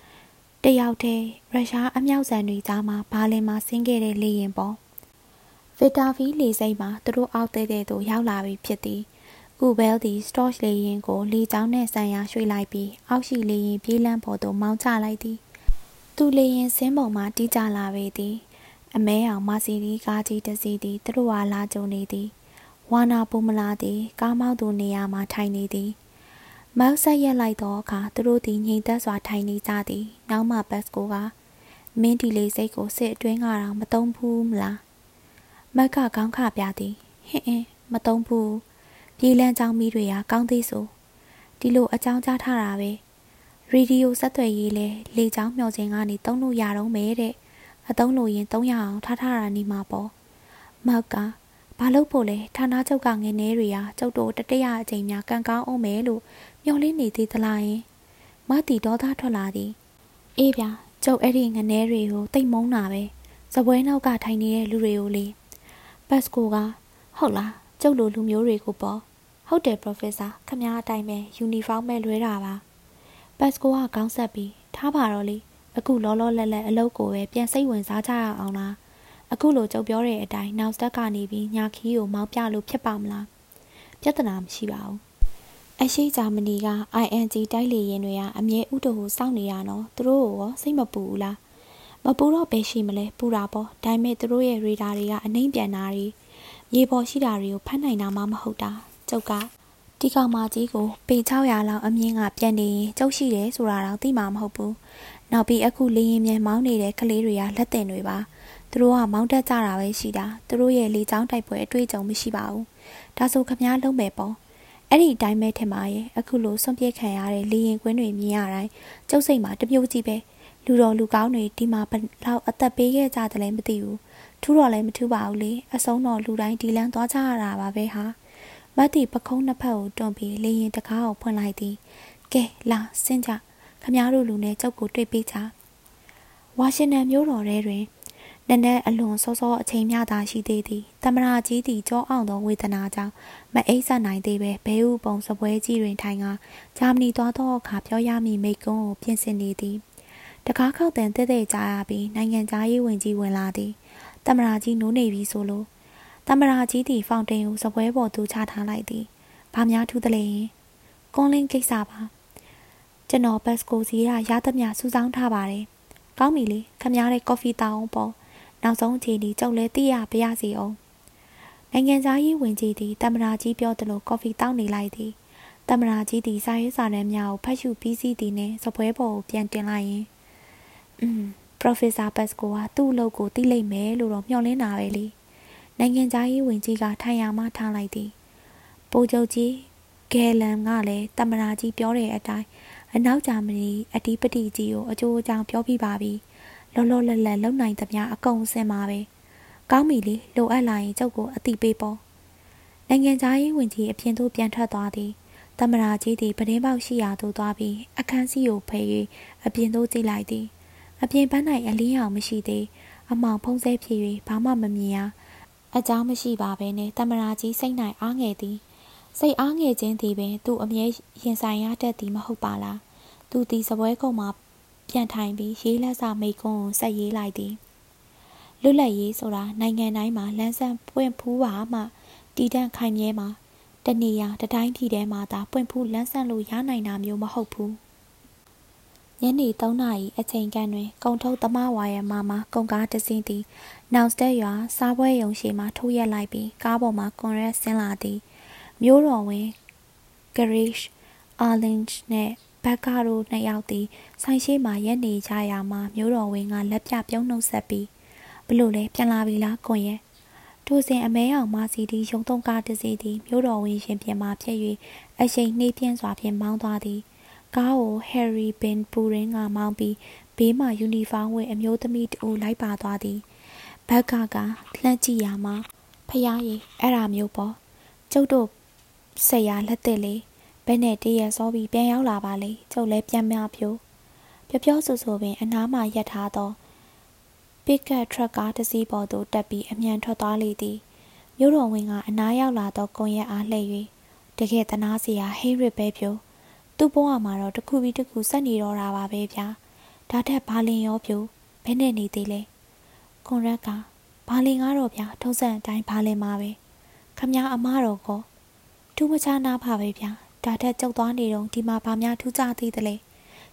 တယောက်တည်းရုရှားအမြောက်ဆန်တွေကြားမှာဘာလင်မှာဆင်းခဲ့တဲ့လေရင်ပေါ့ ဗီတာဗီလေစိတ်မှာသူတို့အောက်တဲ့တဲ့သို့ရောက်လာပြီဖြစ်သည်ကူဘဲလ်သည်စတော့လေရင်ကိုလေချောင်းနဲ့ဆန်ရရွှေ့လိုက်ပြီးအောက်ရှိလေရင်ပြေးလန်းပေါ်သို့မောင်းချလိုက်သည်သူလေရင်ဆင်းပုံမှာတီးကြလာပေသည်အမဲအောင်မာစီဒီကားကြီးတစ်စီးသည်သူတို့ဟာလာကြုံနေသည်ဝါနာပူမလာသည်ကားမောက်သူနေရာမှာထိုင်နေသည်မောက်ဆက်ရက်လိုက်သောအခါသူတို့သည်ငြိမ်သက်စွာထိုင်နေကြသည်နောက်မှဘတ်စကိုကမင်းဒီလေးစိတ်ကိုစစ်အတွင်းကတော့မတုံးဘူးမလား မက်ကခေါင်းခပြသည်ဟင်းအင်းမတုံးဘူးပြေးလန်းချောင်းမီးတွေကကောင်းသေးဆိုဒီလိုအကြောင်းကြားထားတာပဲရေဒီယိုဆက်သွယ်ရေးလဲလေချောင်းမျှော်ခြင်းကနေတုံးလို့ရတော့မယ်တဲ့အတုံးလို့ရင်300အောင်ထားထားတာနေမှာပေါ့မောက်ကဘာလို့ဖို့လဲဌာနချုပ်ကငင်းနေတွေဟာကျုပ်တို့တတရအချိန်များကန်ကောင်းအောင်မယ်လို့မျောလင်းနေသေးသလားယင်မတီဒေါသထွက်လာသည်အေးဗျာကျုပ်အဲ့ဒီငနေတွေကိုတိတ်မုန်းတာပဲစပွဲနောက်ကထိုင်နေတဲ့လူတွေကိုလေ ဘတ်စကိုကဟုတ်လားကျုပ်လိုလူမျိုးတွေကိုပေါ့ဟုတ်တယ်ပရိုဖက်ဆာခမည်းအတိုင်းပဲယူနီဖောင်းမဲ့လွဲတာပါဘတ်စကိုကခေါင်းဆက်ပြီးထားပါတော့လေအခုလောလောလတ်လတ်အလုပ်ကိုပဲပြန်စိတ်ဝင်စားကြရအောင်လားအခုလိုကြုံပြောတဲ့အတိုင်းနောက်စတက်ကနေပြီးညာခီးကိုမောင်းပြလို့ဖြစ်ပါမလားပြဿနာမရှိပါဘူးအရှိဂျာမနီက ING တိုက်လေရင်တွေကအမြဲဥတဟုစောင့်နေရနော်သူတို့ရောစိတ်မပူဘူးလား မပူတော့ဘယ်ရှိမလဲပူတာပေါ့ဒါပေမဲ့သူတို့ရဲ့ရေဒါတွေကအနှိမ့်ပြန်တာတွေမြေပေါ်ရှိတာတွေကိုဖမ်းနိုင်တာမှမဟုတ်တာကျုပ်ကဒီကောင်မကြီးကိုပေ600လောက်အမြင့်ကပြန်နေရင်ကျုပ်ရှိတယ်ဆိုတာတော့သိမှာမဟုတ်ဘူးနောက်ပြီးအခုလေရင်မြန်မောင်းနေတဲ့ကလေးတွေကလက်တင်တွေပါသူတို့ကမောင်းတက်ကြတာပဲရှိတာသူတို့ရဲ့လေချောင်းတိုက်ပွဲအတွေ့အကြုံမရှိပါဘူးဒါဆိုခမားလုံးမယ်ပေါ့အဲ့ဒီအတိုင်းပဲထင်ပါရဲ့အခုလိုဆွန့်ပြေးခံရတဲ့လေရင်ကွင်းတွေမြင်ရတိုင်းကျုပ်စိတ်မှာတမျိုးကြီးပဲ လူတော်လူကောင်းတွေဒီမှာဘလောက်အသက်ပေးခဲ့ကြတယ်လည်းမသိဘူးထူးတော့လည်းမထူးပါဘူးလေအဆုံးတော့လူတိုင်းဒီလန်းသွားကြရတာပါပဲဟာမတ်တီပခုံးနှစ်ဖက်ကိုတွန်းပြီးလေရင်တကားကိုဖွင့်လိုက်သည်ကဲလာဆင်းကြခမားတို့လူနဲ့ကျုပ်ကိုတွေ့ပေးကြဝါရှင်တန်မြို့တော်ထဲတွင်နက်နက်အလွန်စောစောအချိန်မျှသာရှိသေးသည်တမရာကြီးသည်ကြောအောင်သောဝေဒနာကြောင့်မအိပ်ဆက်နိုင်သေးပဲဘဲဥပုံစပွဲကြီးတွင်ထိုင်ကဂျာမနီသွားသောအခါပြောရမည်မိကုန်းကိုပြင်ဆင်နေသည် တကားခောက်တန်တဲ့တဲ့ကြားရပြီးနိုင်ငံသားရေးဝင်ကြီးဝင်လာသည်တမရာကြီးနိုးနေပြီဆိုလို့တမရာကြီးသည်ဖောင်တိန်ကိုစပွဲပေါ်သို့ချထားလိုက်သည်ဘာများထူးသလဲကွန်လင်းကိစ္စပါကျွန်တော်ဘတ်စကိုစီကရသမျှစူးစောင်းထားပါတယ်ကောင်းပြီလေခမရတဲ့ကော်ဖီတောင်းပေါ့နောက်ဆုံးအခြေအနေကြုံလဲသိရပါရစေအောင်နိုင်ငံသားရေးဝင်ကြီးသည်တမရာကြီးပြောသလိုကော်ဖီတောင်းနေလိုက်သည်တမရာကြီးသည်စာရေးစာတမ်းများကိုဖတ်ရှုပြီးစီးသည်နှင့်စပွဲပေါ်ကိုပြန်တင်လိုက်ရင် อืม Professor Pasco ကသူ့အလုပ်ကိုသိလိမ့်မယ်လို့တော့မျှော်လင့်တာပဲလေနိုင်ငံသားရေးဝင်ကြီးကထိုင်ရမှထားလိုက်သည်ပိုးချုပ်ကြီးဂဲလန်ကလည်းတမရာကြီးပြောတဲ့အတိုင်းအနောက်ဂျာမနီအတီးပတိကြီးကိုအကျိုးအကြောင်းပြောပြပါပြီလောလောလတ်လတ်လုံနိုင်သမျှအကုန်အစင်ပါပဲကောင်းပြီလေလိုအပ်လာရင်ကျုပ်ကိုအတိပေးပေါ့နိုင်ငံသားရေးဝန်ကြီးအပြင်သို့ပြန်ထွက်သွားသည်တမရာကြီးသည်ပဒင်းပေါက်ရှိရာသို့သွားပြီးအခန်းစီကိုဖယ်၍အပြင်သို့ကြည့်လိုက်သည် အပြင်ပန်း၌အလင်းရောင်မရှိသေးအမောင်ဖုံးဆဲဖြစ်၍ဘာမှမမြင်ရအကြောင်းမရှိပါဘဲနဲ့တမရာကြီးစိတ်၌အားငယ်သည်စိတ်အားငယ်ခြင်းသည်ပင်သူ့အမြဲရင်ဆိုင်ရတတ်သည်မဟုတ်ပါလားသူသည်စပွဲကုံမှာပြန်ထိုင်ပြီးရေးလက်စာမိတ်ကွန်းကိုဆက်ရေးလိုက်သည်လွတ်လပ်ရေးဆိုတာနိုင်ငံတိုင်းမှာလမ်းဆန်းပွင့်ဖူးပါမှတည်တံ့ခိုင်မြဲမှာတနေရာတတိုင်းပြည်ထဲမှာသာပွင့်ဖူးလန်းဆန့်လို့ရနိုင်တာမျိုးမဟုတ်ဘူး ညနေ3နာရီအချိန်ကန့်တွင် ကုံထုတ်သမားဝါရမမကုံကားတစင်းသည်နောင်စတက်ရွာစားပွဲရုံရှိမှထိုးရက်လိုက်ပြီးကားပေါ်မှကွန်ရက်ဆင်းလာသည်မျိုးတော်ဝင်ဂရိရှ်အာလင်ဂျ်နဲ့ဘက်ကာတို့နှစ်ယောက်သည်ဆိုင်ရှိမှရက်နေကြရာမှာမျိုးတော်ဝင်ကလက်ပြပြုံးနှုတ်ဆက်ပြီးဘလို့လဲပြန်လာပြီလားကွန်ရဲ့ထိုစဉ်အမဲအောင်မစီတီရုံသုံးကားတစ်စီးသည်မြို့တော်ဝင်ရှင်ပြင်မှဖြစ်၍အရှိန်နှေးပြင်းစွာဖြင့်မောင်းသွားသည် ကားကိုဟယ်ရီဘင်ပူရင်ကမောင်းပြီးဘေးမှယူနီဖောင်းဝတ်အမျိုးသမီးတူလိုက်ပါသွားသည်ဘက်ကကလှမ်းကြည့်ရမှာဖျားရည်အဲ့ဒါမျိုးပေါ့ကျုပ်တို့ဆက်ရလက်သက်လေဘယ်နဲ့တည့်ရစောပြီးပြန်ရောက်လာပါလေကျုပ်လည်းပြန်မဖြိုးပြောပြောဆိုဆိုပင်အနားမှရက်ထားသောပစ်ကတ်ထရက်ကားတစ်စီးပေါ်သို့တက်ပြီးအမြန်ထွက်သွားလေသည်မြို့တော်ဝင်ကအနားရောက်လာသောကွန်ရက်အားလှည့်၍တကယ်တနာစရာဟိရစ်ပဲဖြို သူ့ဘဝမှာတော့တစ်ခုပြီးတစ်ခုဆက်နေတော့တာပါပဲဗျာဒါထက်ဘာလင်ရောဖြိုဘယ်နဲ့နေသေးလဲကွန်ရက်ကဘာလင်ကားတော့ဗျာထုံးစံအတိုင်းဘာလင်မှာပဲခမအမတော်ကောထူးမခြားနာပါပဲဗျာဒါထက်ကျုပ်သွားနေတော့ဒီမှာဘာများထူးခြားသေးသလဲ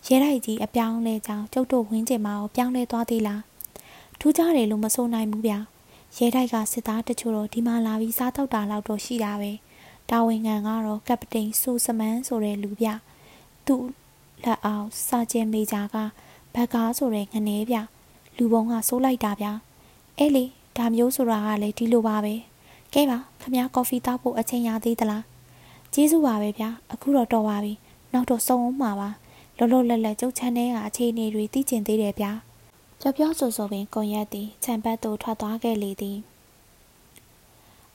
ရဲတိုက်ကြီးအပြောင်းလဲကြောင်ကျုပ်တို့ဝင်းကျင်မှာပြောင်းလဲသွားသေးလားထူးခြားတယ်လို့မဆိုနိုင်ဘူးဗျာရဲတိုက်ကစစ်သားတချို့တော့ဒီမှာလာပြီးစားတောက်တာလောက်တော့ရှိတာပဲတာဝန်ခံကတော့ကပတိန်ဆူစမန်းဆိုတဲ့လူဗျ သူ့လက်အောင်စာကျင်မေဂျာကဘက်ကားဆိုတဲ့ငနေဗျလူပုံကစိုးလိုက်တာဗျအဲ့လေဒါမျိုးဆိုတာကလည်းဒီလိုပါပဲကဲပါခမကော်ဖီတောက်ဖို့အချိန်ရသေးသလားကျေးဇူးပါပဲဗျအခုတော့တော်ပါပြီနောက်တော့စုံအောင်မှာပါလောလောလတ်လတ်ကျုပ်ချန်တဲ့ကအခြေအနေတွေသိကျင်သေးတယ်ဗျာကြော်ပြောဆိုဆိုပင်ကွန်ရက်သည်ခြံပတ်သို့ထွက်သွားခဲ့လေသည်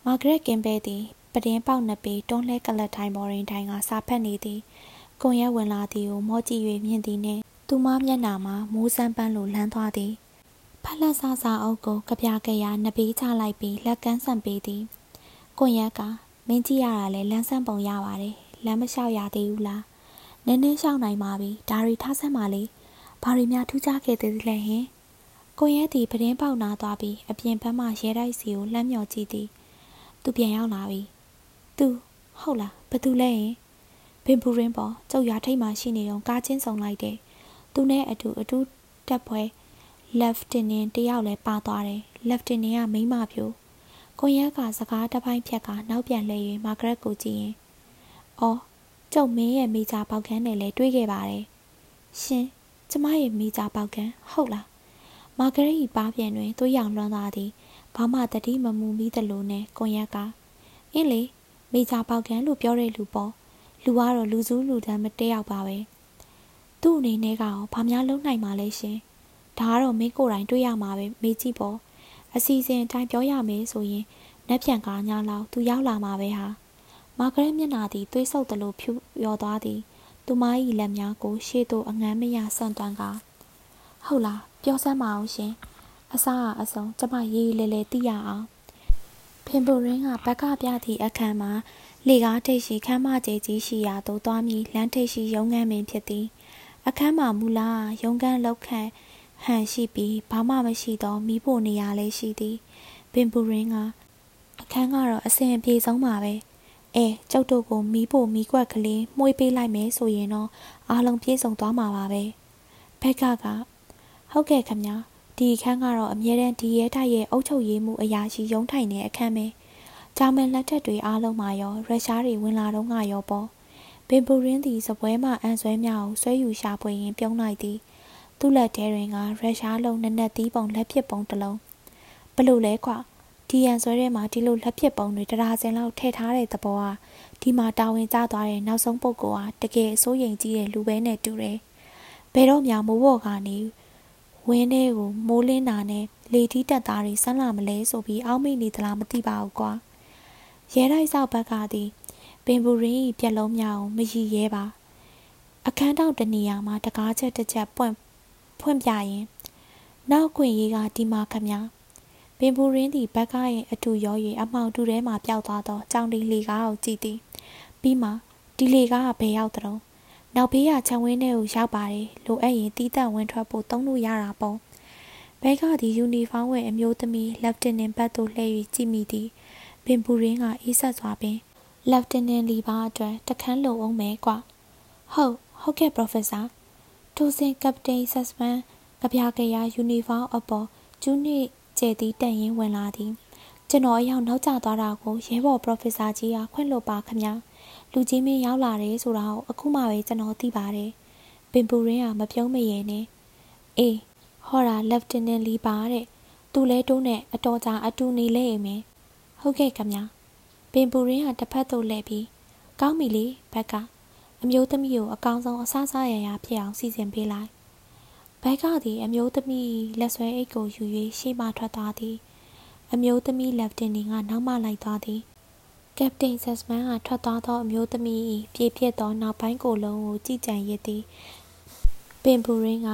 မာဂရက်ကင်ပဲသည်ပဒင်းပေါက်နှစ်ပေတွန်းလှဲကလတ်ထိုင်ပေါ်တွင်ထိုင်ကစာဖတ်နေသည် ကွန်ရက်ဝင်လာသည်ကိုမောကြည့်၍မြင်သည်နှင့်သူမမျက်နာမှာမိုးစမ်းပန်းလိုလန်းသွားသည်ဖက်လက်ဆဆအုပ်ကိုကြပြကြရနှစ်ပေးချလိုက်ပြီးလက်ကန်းဆန်ပေးသည်ကွန်ရက်ကမင်းကြည့်ရတာလဲလန်းဆန်းပုံရပါတယ်လမ်းမလျှောက်ရသေးဘူးလားနည်းနည်းလျှောက်နိုင်ပါပြီဒါရီထားဆန်းပါလေဘာရီများထူးခြားခဲ့သေးလဲဟင်ကိုရဲသည်ပဒင်းပေါက်နာသွားပြီးအပြင်ဘက်မှရဲတိုက်စီကိုလှမ်းမြော်ကြည့်သည်သူပြန်ရောက်လာပြီသူဟုတ်လားဘသူလဲရင် ဘင်ပူရင်းပေါ်ကျုပ်ရွာထိပ်မှာရှိနေတော့ကားချင်းဆောင်လိုက်တယ်သူနဲ့အတူအတူတက်ပွဲ Lieutenant တယောက်လည်းပါသွားတယ် Lieutenant ကမိမဖြိုကိုရက်ကစကားတစ်ပိုင်းဖြက်ကနောက်ပြန်လဲ၍မာဂရက်ကိုကြည့်ရင်အော်ကျုပ်မင်းရဲ့မိသားပေါက်ခန်းနဲ့လည်းတွေ့ခဲ့ပါတယ်ရှင်ကျမရဲ့မိသားပေါက်ခန်းဟုတ်လားမာဂရိပါပြန်တွင်သွေးရောင်လွှမ်းသွားသည်ဘာမှတတိမမူမိသလိုနဲ့ကွန်ရက်ကအင်းလေမိချာပေါကန်လို့ပြောတဲ့လူပေါ့ လူကတော့လူစုလူတန်းမတဲရောက်ပါပဲသူ့အနေနဲ့ကရောဘာများလုံးနိုင်မှာလဲရှင်ဒါကတော့မင်းကိုယ်တိုင်တွေးရမှာပဲမေးကြည့်ပေါ့အစီအစဉ်အတိုင်းပြောရမယ်ဆိုရင်နှက်ပြန်ကားညာလောက်သူရောက်လာမှာပဲဟာမာဂရက်မျက်နာသည်သွေးဆုပ်သလိုဖြူရော်သွားသည်သူမ၏လက်များကို ရှေ့သို့အငမ်းမရဆန့်တွန်းကားဟုတ်လားပြောစမ်းပါအောင်ရှင်အစားအဆုံးကျမရေးလေလေသိရအောင်ဖင်ပူရင်းကဘက်ကပြသည့်အခန်းမှာ လေကားထိပ်ရှိခမ်းမကျဲကြီးရှိရာသို့သွားမည်လမ်းထိပ်ရှိရုံးခန်းပင်ဖြစ်သည်အခန်းမှာမူလာရုံးခန်းလောက်ခန့်ဟန်ရှိပြီးဘာမှမရှိသောမိဖို့နေရာလေးရှိသည်ပင်ပူရင်းကအခန်းကတော့အစဉ်အပြေဆုံးပါပဲအဲကျုပ်တို့ကိုမီးဖို့မီးကွက်ကလေးမှုေးပေးလိုက်မယ်ဆိုရင်တော့အားလုံးပြေဆုံးသွားမှာပါပဲဘက်ကကဟုတ်ကဲ့ခမညာဒီအခန်းကတော့အမြဲတမ်းဒီရဲတိုက်ရဲ့အုပ်ချုပ်ရေးမှုအရာရှိရုံးထိုင်တဲ့အခန်းပဲ ဂျာမန်လက်ထက်တွေအားလုံးမှာရောရုရှားတွေဝင်လာတော့ငါရောပေါ့ဘင်ပူရင်းသည်စပွဲမှအန်ဆွဲများကိုဆွဲယူရှာဖွေရင်းပြုံးလိုက်သည်သူ့လက်ထဲတွင်ကရုရှားလုံးနက်နက်သီးပုံလက်ဖြစ်ပုံတစ်လုံးဘလို့လဲကွာဒီရန်ဆွဲထဲမှာဒီလိုလက်ပစ်ပုံတွေတရာစင်လောက်ထည့်ထားတဲ့သဘောဟာဒီမှာတာဝန်ကျသွားတဲ့နောက်ဆုံးပုဂ္ဂိုလ်ဟာတကယ်စိုးရိမ်ကြီးတဲ့လူပဲနဲ့တူတယ်။ဘယ်တော့မှမိုးဘော်ကနေဝင်းထဲကိုမိုးလင်းတာနဲ့လေထီးတက်သားတွေဆန်းလာမလဲဆိုပြီးအောက်မိနေသလားမသိပါဘူးကွာ။ ရဲတိုက်ဆောက်ဘက်ကသည်ပင်ပူရင်းပြက်လုံးများကိုမရည်ရဲပါ။အခန်းတောင်တနေရာမှာတကားချက်တစ်ချက်ပွင့်ဖွင့်ပြရင်နောက်ခွင့်ရေးကဒီမှာခမပင်ပူရင်းသည်ဘက်ကရင်အတူရော၍အမှောင်တူထဲမှပျောက်သွားသောကြောင်ဒီလေကားကိုကြည့်သည်ပြီးမှဒီလေကားကဘယ်ရောက်သလဲနောက်ဘေးကခြံဝင်းထဲကိုရောက်ပါတယ်လိုအပ်ရင်တီးတက်ဝင်ထွက်ဖို့သုံးလို့ရတာပေါ့ဘဲကသည်ယူနီဖောင်းဝယ်အမျိုးသမီးလက်တင်နင်ဘတ်သို့လှည့်၍ကြည့်မိသည် ပင်ပူရင်းကအေးဆက်စွာပင် လက်တင်နင်လီပါအတွက်တခန်းလုံအောင်မဲကွာဟုတ်ဟုတ်ကဲ့ပရိုဖက်ဆာထိုစဉ်ကပတိန်ဆက်စပန်ကပြာကရယူနီဖောင်းအပေါ်ကျူးနစ်ကျဲသည်တန်ရင်ဝင်လာသည်ကျွန်တော်အရောက်နောက်ကျသွားတာကိုရဲဘော်ပရိုဖက်ဆာကြီးကခွင့်လွှတ်ပါခမညာလူကြီးမင်းရောက်လာတယ်ဆိုတာကိုအခုမှပဲကျွန်တော်သိပါတယ်ပင်ပူရင်းကမပြုံးမရဲနဲ့အေးဟောတာလက်တင်နန်လီပါတဲ့သူလဲတိုးနဲ့အတော်ကြာအတူနေလဲအိမ်မယ် ဟုတ်ကဲ့ခမညာပင်ပူရင်းကတစ်ဖက်သို့လှည့်ပြီးကောင်းပြီလေဘက်ကအမျိုးသမီးကိုအကောင်ဆုံးအဆဆရရဖြစ်အောင်စီစဉ်ပေးလိုက်ဘိုက်ကသည်အမျိုးသမီးလက်ဆွဲအိတ်ကိုယူ၍ရှေ့မှထွက်သွားသည်အမျိုးသမီးလက်တင်ကနောက်မှလိုက်သွားသည်ကပတိန်ဆက်စမန်ကထွက်သွားသောအမျိုးသမီး၏ပြေပြစ်သောနောက်ပိုင်းကိုလုံးကိုကြည်ကြံရစ်သည်ပင်ပူရင်းက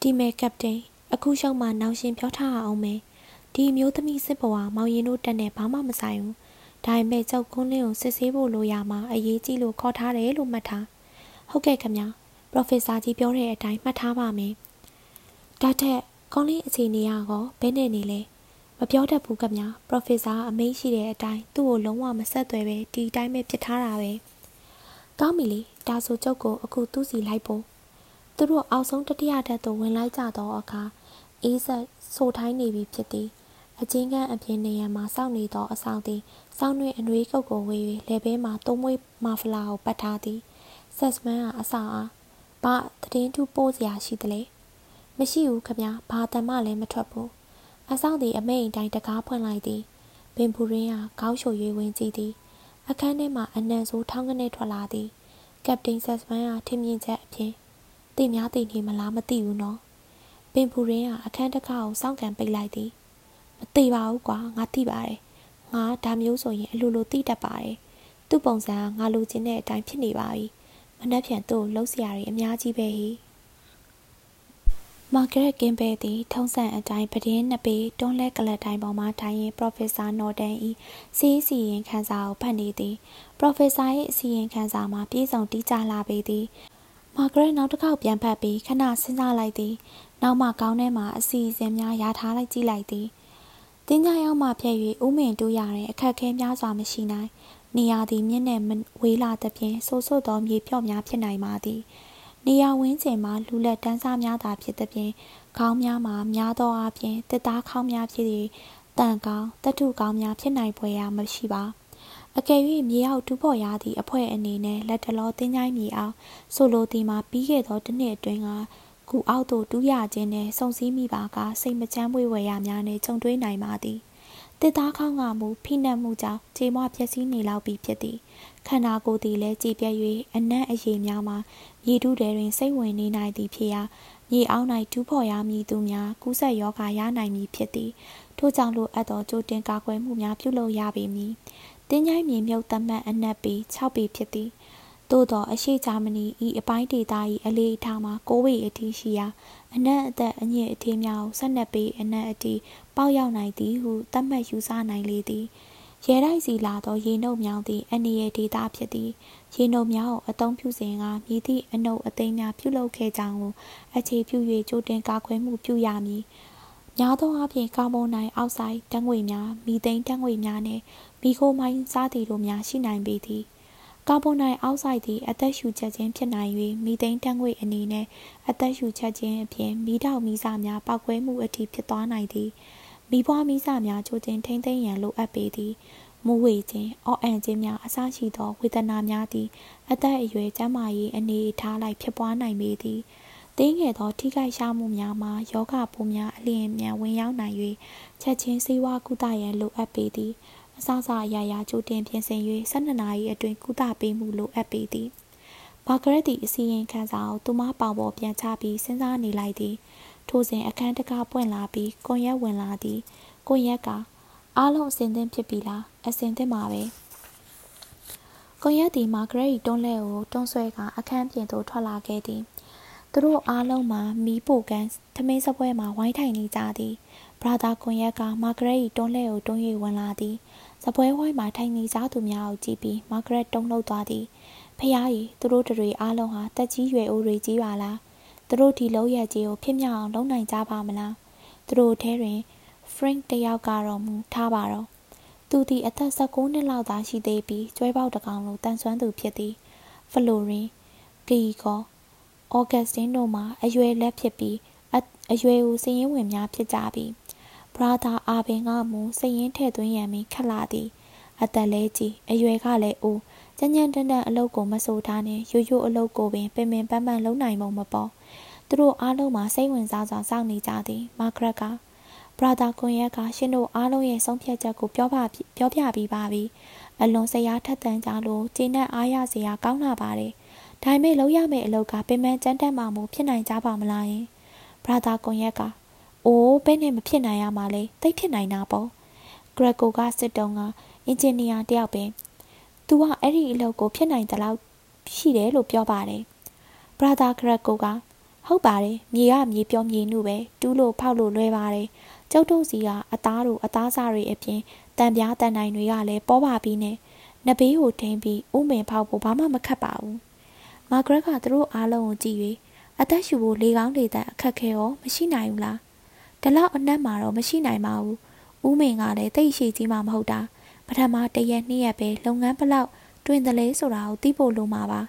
ဒီမဲကပတိန်အခုရှုံးမှနောက်ရှင်ပြောထားအောင်မယ် ဒီအမျိုးသမီးစစ်ဘဝမောင်ရင်တို့တက်နဲ့ဘာမှမဆိုင်ဘူးဒါပေမဲ့ကျောက်ကွန်းလင်းကိုစစ်ဆေးဖို့လိုရမှာအရေးကြီးလို့ခေါ်ထားတယ်လို့မှတ်ထားဟုတ်ကဲ့ခင်ဗျာပရိုဖက်ဆာကြီးပြောတဲ့အတိုင်းမှတ်ထားပါမယ်ဒါထက်ကောင်းလေးအခြေအနေရောဘယ်နဲ့နေလဲမပြောတတ်ဘူးကဗျာပရိုဖက်ဆာအမိန့်ရှိတဲ့အတိုင်းသူ့ကိုလုံးဝမဆက်သွယ်ပဲဒီအတိုင်းပဲဖြစ်ထားတာပဲကောင်းပြီလေဒါဆိုကျုပ်ကိုအခုသူ့စီလိုက်ဖို့သူတို့အောက်ဆုံးတတိယဓာတ်သို့ဝင်လိုက်ကြသောအခါအေးဆက်ဆိုထိုင်းနေပြီဖြစ်သည် အချင်းကန်းအပြင်နေရန်မှာစောင့်နေသောအဆောင်သည်စောင်းတွင်အနှွေးကုတ်ကိုဝေ၍လေဘဲမှသုံးမွေးမာဖလာကိုပတ်ထားသည်ဆက်စမန်ကအဆောင်အားဘာသတင်းထူးပို့စရာရှိသလဲမရှိဘူးခမဘာတမ်းမှလည်းမထွက်ဘူးအဆောင်သည်အမိန်တိုင်းတကားဖွင့်လိုက်သည်ပင်ပူရင်းကခေါင်းချို၍ဝင်ကြည့်သည်အခန်းထဲမှအနံဆိုးထောင်းကနေထွက်လာသည်ကပတိန်ဆက်စမန်ကထင်မြင်ချက်အပြင်တည်များတည်နေမလားမသိဘူးနော်ပင်ပူရင်းကအခန်းတစ်ခါကိုစောင့်ကန်ပိတ်လိုက်သည် မသိပါဘူးကွာငါသိပါတယ်ငါဒါမျိုးဆိုရင်အလိုလိုသိတတ်ပါတယ်သူ့ပုံစံကငါလိုချင်တဲ့အတိုင်းဖြစ်နေပါပြီမနှက်ဖြန်သူ့ကိုလှုပ်ရှားရည်အများကြီးပဲဟိမာဂရက်ကင်းပဲသည်ထုံးစံအတိုင်းပဒင်းနှစ်ပေတွန်းလဲကလတ်တိုင်းပေါ်မှထိုင်ရင်ပရိုဖက်ဆာနော်တန်ဤစီးစီရင်ခန်းစာကိုဖတ်နေသည်ပရိုဖက်ဆာ၏အစီရင်ခန်းစာမှာပြည့်စုံတိကျလာပေသည်မာဂရက်နောက်တစ်ခေါက်ပြန်ဖတ်ပြီးခဏစဉ်းစားလိုက်သည်နောက်မှကောင်းထဲမှာအစီအစဉ်များရာထားလိုက်ကြည့်လိုက်သည် တင်းကြရောက်မှဖြဲ့၍ဥမင်တူးရတဲ့အခက်ခဲများစွာမရှိနိုင်နေရာသည်မြင့်နဲ့ဝေးလာသဖြင့်ဆိုးဆိုးသောမြေပြော့များဖြစ်နိုင်ပါသည်နေရာဝင်းကျင်မှာလူလက်တန်းစားများသာဖြစ်သဖြင့်ခေါင်းများမှာများသောအားဖြင့်တစ်သားခေါင်းများဖြစ်၍တန်ကောင်းတထုကောင်းများဖြစ်နိုင်ဖွယ်ရာမရှိပါအကယ်၍မြေအောက်တူဖို့ရသည့်အဖွဲ့အနေနဲ့လက်တလောတင်းချိုင်းမြေအောင်ဆိုလိုသည်မှာပြီးခဲ့သောတစ်နှစ်အတွင်းက ကူအောက်သို့တူးရခြင်းနဲ့စုံစည်းမိပါကစိတ်မချမ်းမွေ့ဝယ်ရများနဲ့ကြုံတွေ့နိုင်ပါသည်တစ်သားခေါင်းကမူဖိနှက်မှုကြောင့်ခြေမွပျက်စီးနေလောက်ပြီးဖြစ်သည်ခန္ဓာကိုယ်သည်လည်းကြည်ပြတ်၍အနံ့အရည်များမှာမြေတူးတဲတွင်စိတ်ဝင်နေနိုင်သည်ဖြစ်ရာမြေအောက်၌တူးဖော်ရမည်သူများကူးဆက်ယောဂရနိုင်မည်ဖြစ်သည်ထို့ကြောင့်လိုအပ်သောကြိုတင်ကာကွယ်မှုများပြုလုပ်ရပေမည်တင်းញိုင်းမြေမြုပ်သတ်မှတ်အနက်ပေ6ပေဖြစ်သည် သို့သောအရှိဂျာမနီဤအပိုင်းဒေသ၏အလေးအထားမှာကိုဝေအထိရှိရာအနက်အသက်အညစ်အထေးများကိုဆက်နက်ပေအနက်အထိပေါက်ရောက်နိုင်သည်ဟုသတ်မှတ်ယူဆနိုင်လေသည်ရဲတိုက်စီလာသောရေနှုတ်မြောင်းသည်အနည်းရဲ့ဒေသဖြစ်သည်ရေနှုတ်များကိုအသုံးပြုစဉ်ကမြည်သည့်အနှုတ်အသိမ်းများပြုလုပ်ခဲ့ကြောင်းကိုအခြေပြု၍ကြိုတင်ကာကွယ်မှုပြုရမည်များသောအားဖြင့်ကာဗွန်ဒိုင်အောက်ဆိုက်ဓာတ်ငွေ့များမီသိန်းဓာတ်ငွေ့များနှင့်မီခိုမိုင်းစားသည်တို့များရှိနိုင်ပေသည် ကာဗွန်ဒိုင်အောက်ဆိုက်သည်အသက်ရှူချက်ခြင်းဖြစ်နိုင်၍မီသိန်းဓာတ်ငွေ့အနေနဲ့အသက်ရှူချက်ခြင်းအပြင်မီးတောက်မီးစာများပောက်ကွဲမှုအထိဖြစ်သွားနိုင်သည်မိဘွားမိစများချိုတင်ထိမ့်သိမ်းရန်လိုအပ်ပေသည်မူဝေခြင်းအော့အန်ခြင်းများအစရှိသောဝေဒနာများသည်အသက်အရွယ်ကျန်းမာရေးအနေအထားလိုက်ဖြစ်ပွားနိုင်ပေသည်သေးငယ်သောထိခိုက်ရှားမှုများမှာယောဂပိုးများအလျင်မြန်ဝင်ရောက်နိုင်၍ချက်ချင်းစေဝါကုသရန်လိုအပ်ပေသည် အစစအရာရာကြိုတင်ပြင်ဆင်၍12နာရီအတွင်းကုသပေးမှုလိုအပ်ပေသည်မာဂရက်သည်အစီရင်ခံစာကိုသူမပေါင်ပေါ်ပြန်ချပြီးစဉ်းစားနေလိုက်သည်ထိုစဉ်အခန်းတကားပွင့်လာပြီးကွန်ရက်ဝင်လာသည်ကွန်ရက်ကအားလုံးအစင်သင့်ဖြစ်ပြီလားအစင်သင့်ပါပဲကွန်ရက်သည်မာဂရက်၏တွန်းလှဲကိုတွန်းဆွဲကအခန်းပြင်သို့ထွက်လာခဲ့သည်သူတို့အားလုံးမှာမီးပိုကန်ထမင်းစပွဲမှာဝိုင်းထိုင်နေကြသည်ဘရာသာကွန်ရက်ကမာဂရက်၏တွန်းလှဲကိုတွန်း၍ဝင်လာသည် စပွဲဝိုင်းမှာထိုင်နေကြသူများကိုကြည့်ပြီးမာဂရက်တုံ့လှုပ်သွားသည်ဖះကြီးသူတို့တွေအားလုံးဟာတက်ကြီးရွယ်အိုတွေကြီးပါလားသူတို့ဒီလုံးရက်ကြီးကိုဖြစ်မြောက်အောင်လုပ်နိုင်ကြပါမလားသူတို့ထဲတွင် Frank တယောက်ကတော့မူထားပါတော့သူသည်အသက်16နှစ်လောက်သာရှိသေးပြီးကျွဲပေါက်တကောင်လိုတန်ဆွမ်းသူဖြစ်သည်ဖလိုရင်ဂီကောဩဂတ်စတင်တို့မှာအရွယ်လက်ဖြစ်ပြီးအရွယ်ကိုစည်ရင်ဝင်များဖြစ်ကြပြီး ဘရာသာအာဘင်ကမူစည်ရင်ထဲ့သွင်းရန်မီခက်လာသည်အသက်လဲကြီးအရွယ်ကလည်းအိုးကြမ်းကြမ်းတမ်းတမ်းအလုပ်ကိုမဆိုထားနဲ့ရိုးရိုးအလုပ်ကိုပင်ပင်ပင်ပန်းပန်းလုပ်နိုင်မှုမပေါ်သူတို့အားလုံးမှာစိတ်ဝင်စားစွာစောင့်နေကြသည်မာဂရက်ကဘရာသာကွန်ရက်ကရှင်တို့အားလုံးရဲ့ဆုံးဖြတ်ချက်ကိုပြောပါပြောပြပြီးပါပြီအလွန်စရာထက်သန်ကြလို့ကျင်းနဲ့အားရစရာကောင်းလာပါတယ်ဒါပေမဲ့လောက်ရမယ့်အလုပ်ကပင်ပန်းကြမ်းတမ်းမှမဖြစ်နိုင်ကြပါမလားယင်ဘရာသာကွန်ရက်က အိုးဘယ်နဲ့မဖြစ်နိုင်ရမှာလဲသိဖြစ်နိုင်တာပေါ့ဂရက်ကိုကစစ်တုံးကအင်ဂျင်နီယာတယောက်ပင်သူကအဲ့ဒီအလုပ်ကိုဖြစ်နိုင်တဲ့လောက်ရှိတယ်လို့ပြောပါတယ်ဘရာသာဂရက်ကိုကဟုတ်ပါတယ်မြေကမြေပြောမြေနုပဲတူးလို့ဖောက်လို့လွဲပါတယ်ကျုပ်တို့စီကအသားတို့အသားစားတွေအပြင်တန်ပြားတန်နိုင်တွေကလည်းပေါ်ပါပြီးနဲ့နဘေးကိုထိန်ပြီးဥမင်ဖောက်ဖို့ဘာမှမခက်ပါဘူးမာဂရက်ကသူတို့အားလုံးကိုကြည့်၍အသက်ရှူဖို့လေကောင်းလေတန်အခက်ခဲရောမရှိနိုင်ဘူးလား ဒီလောက်အနက်မှာတော့မရှိနိုင်ပါဘူးဥမင်ကလည်းတိတ်ရှိကြီးမှမဟုတ်တာပထမတရက်နှစ်ရက်ပဲလုပ်ငန်းဘလောက်တွင်တယ်လဲဆိုတာကိုသိဖို့လိုမှာပါ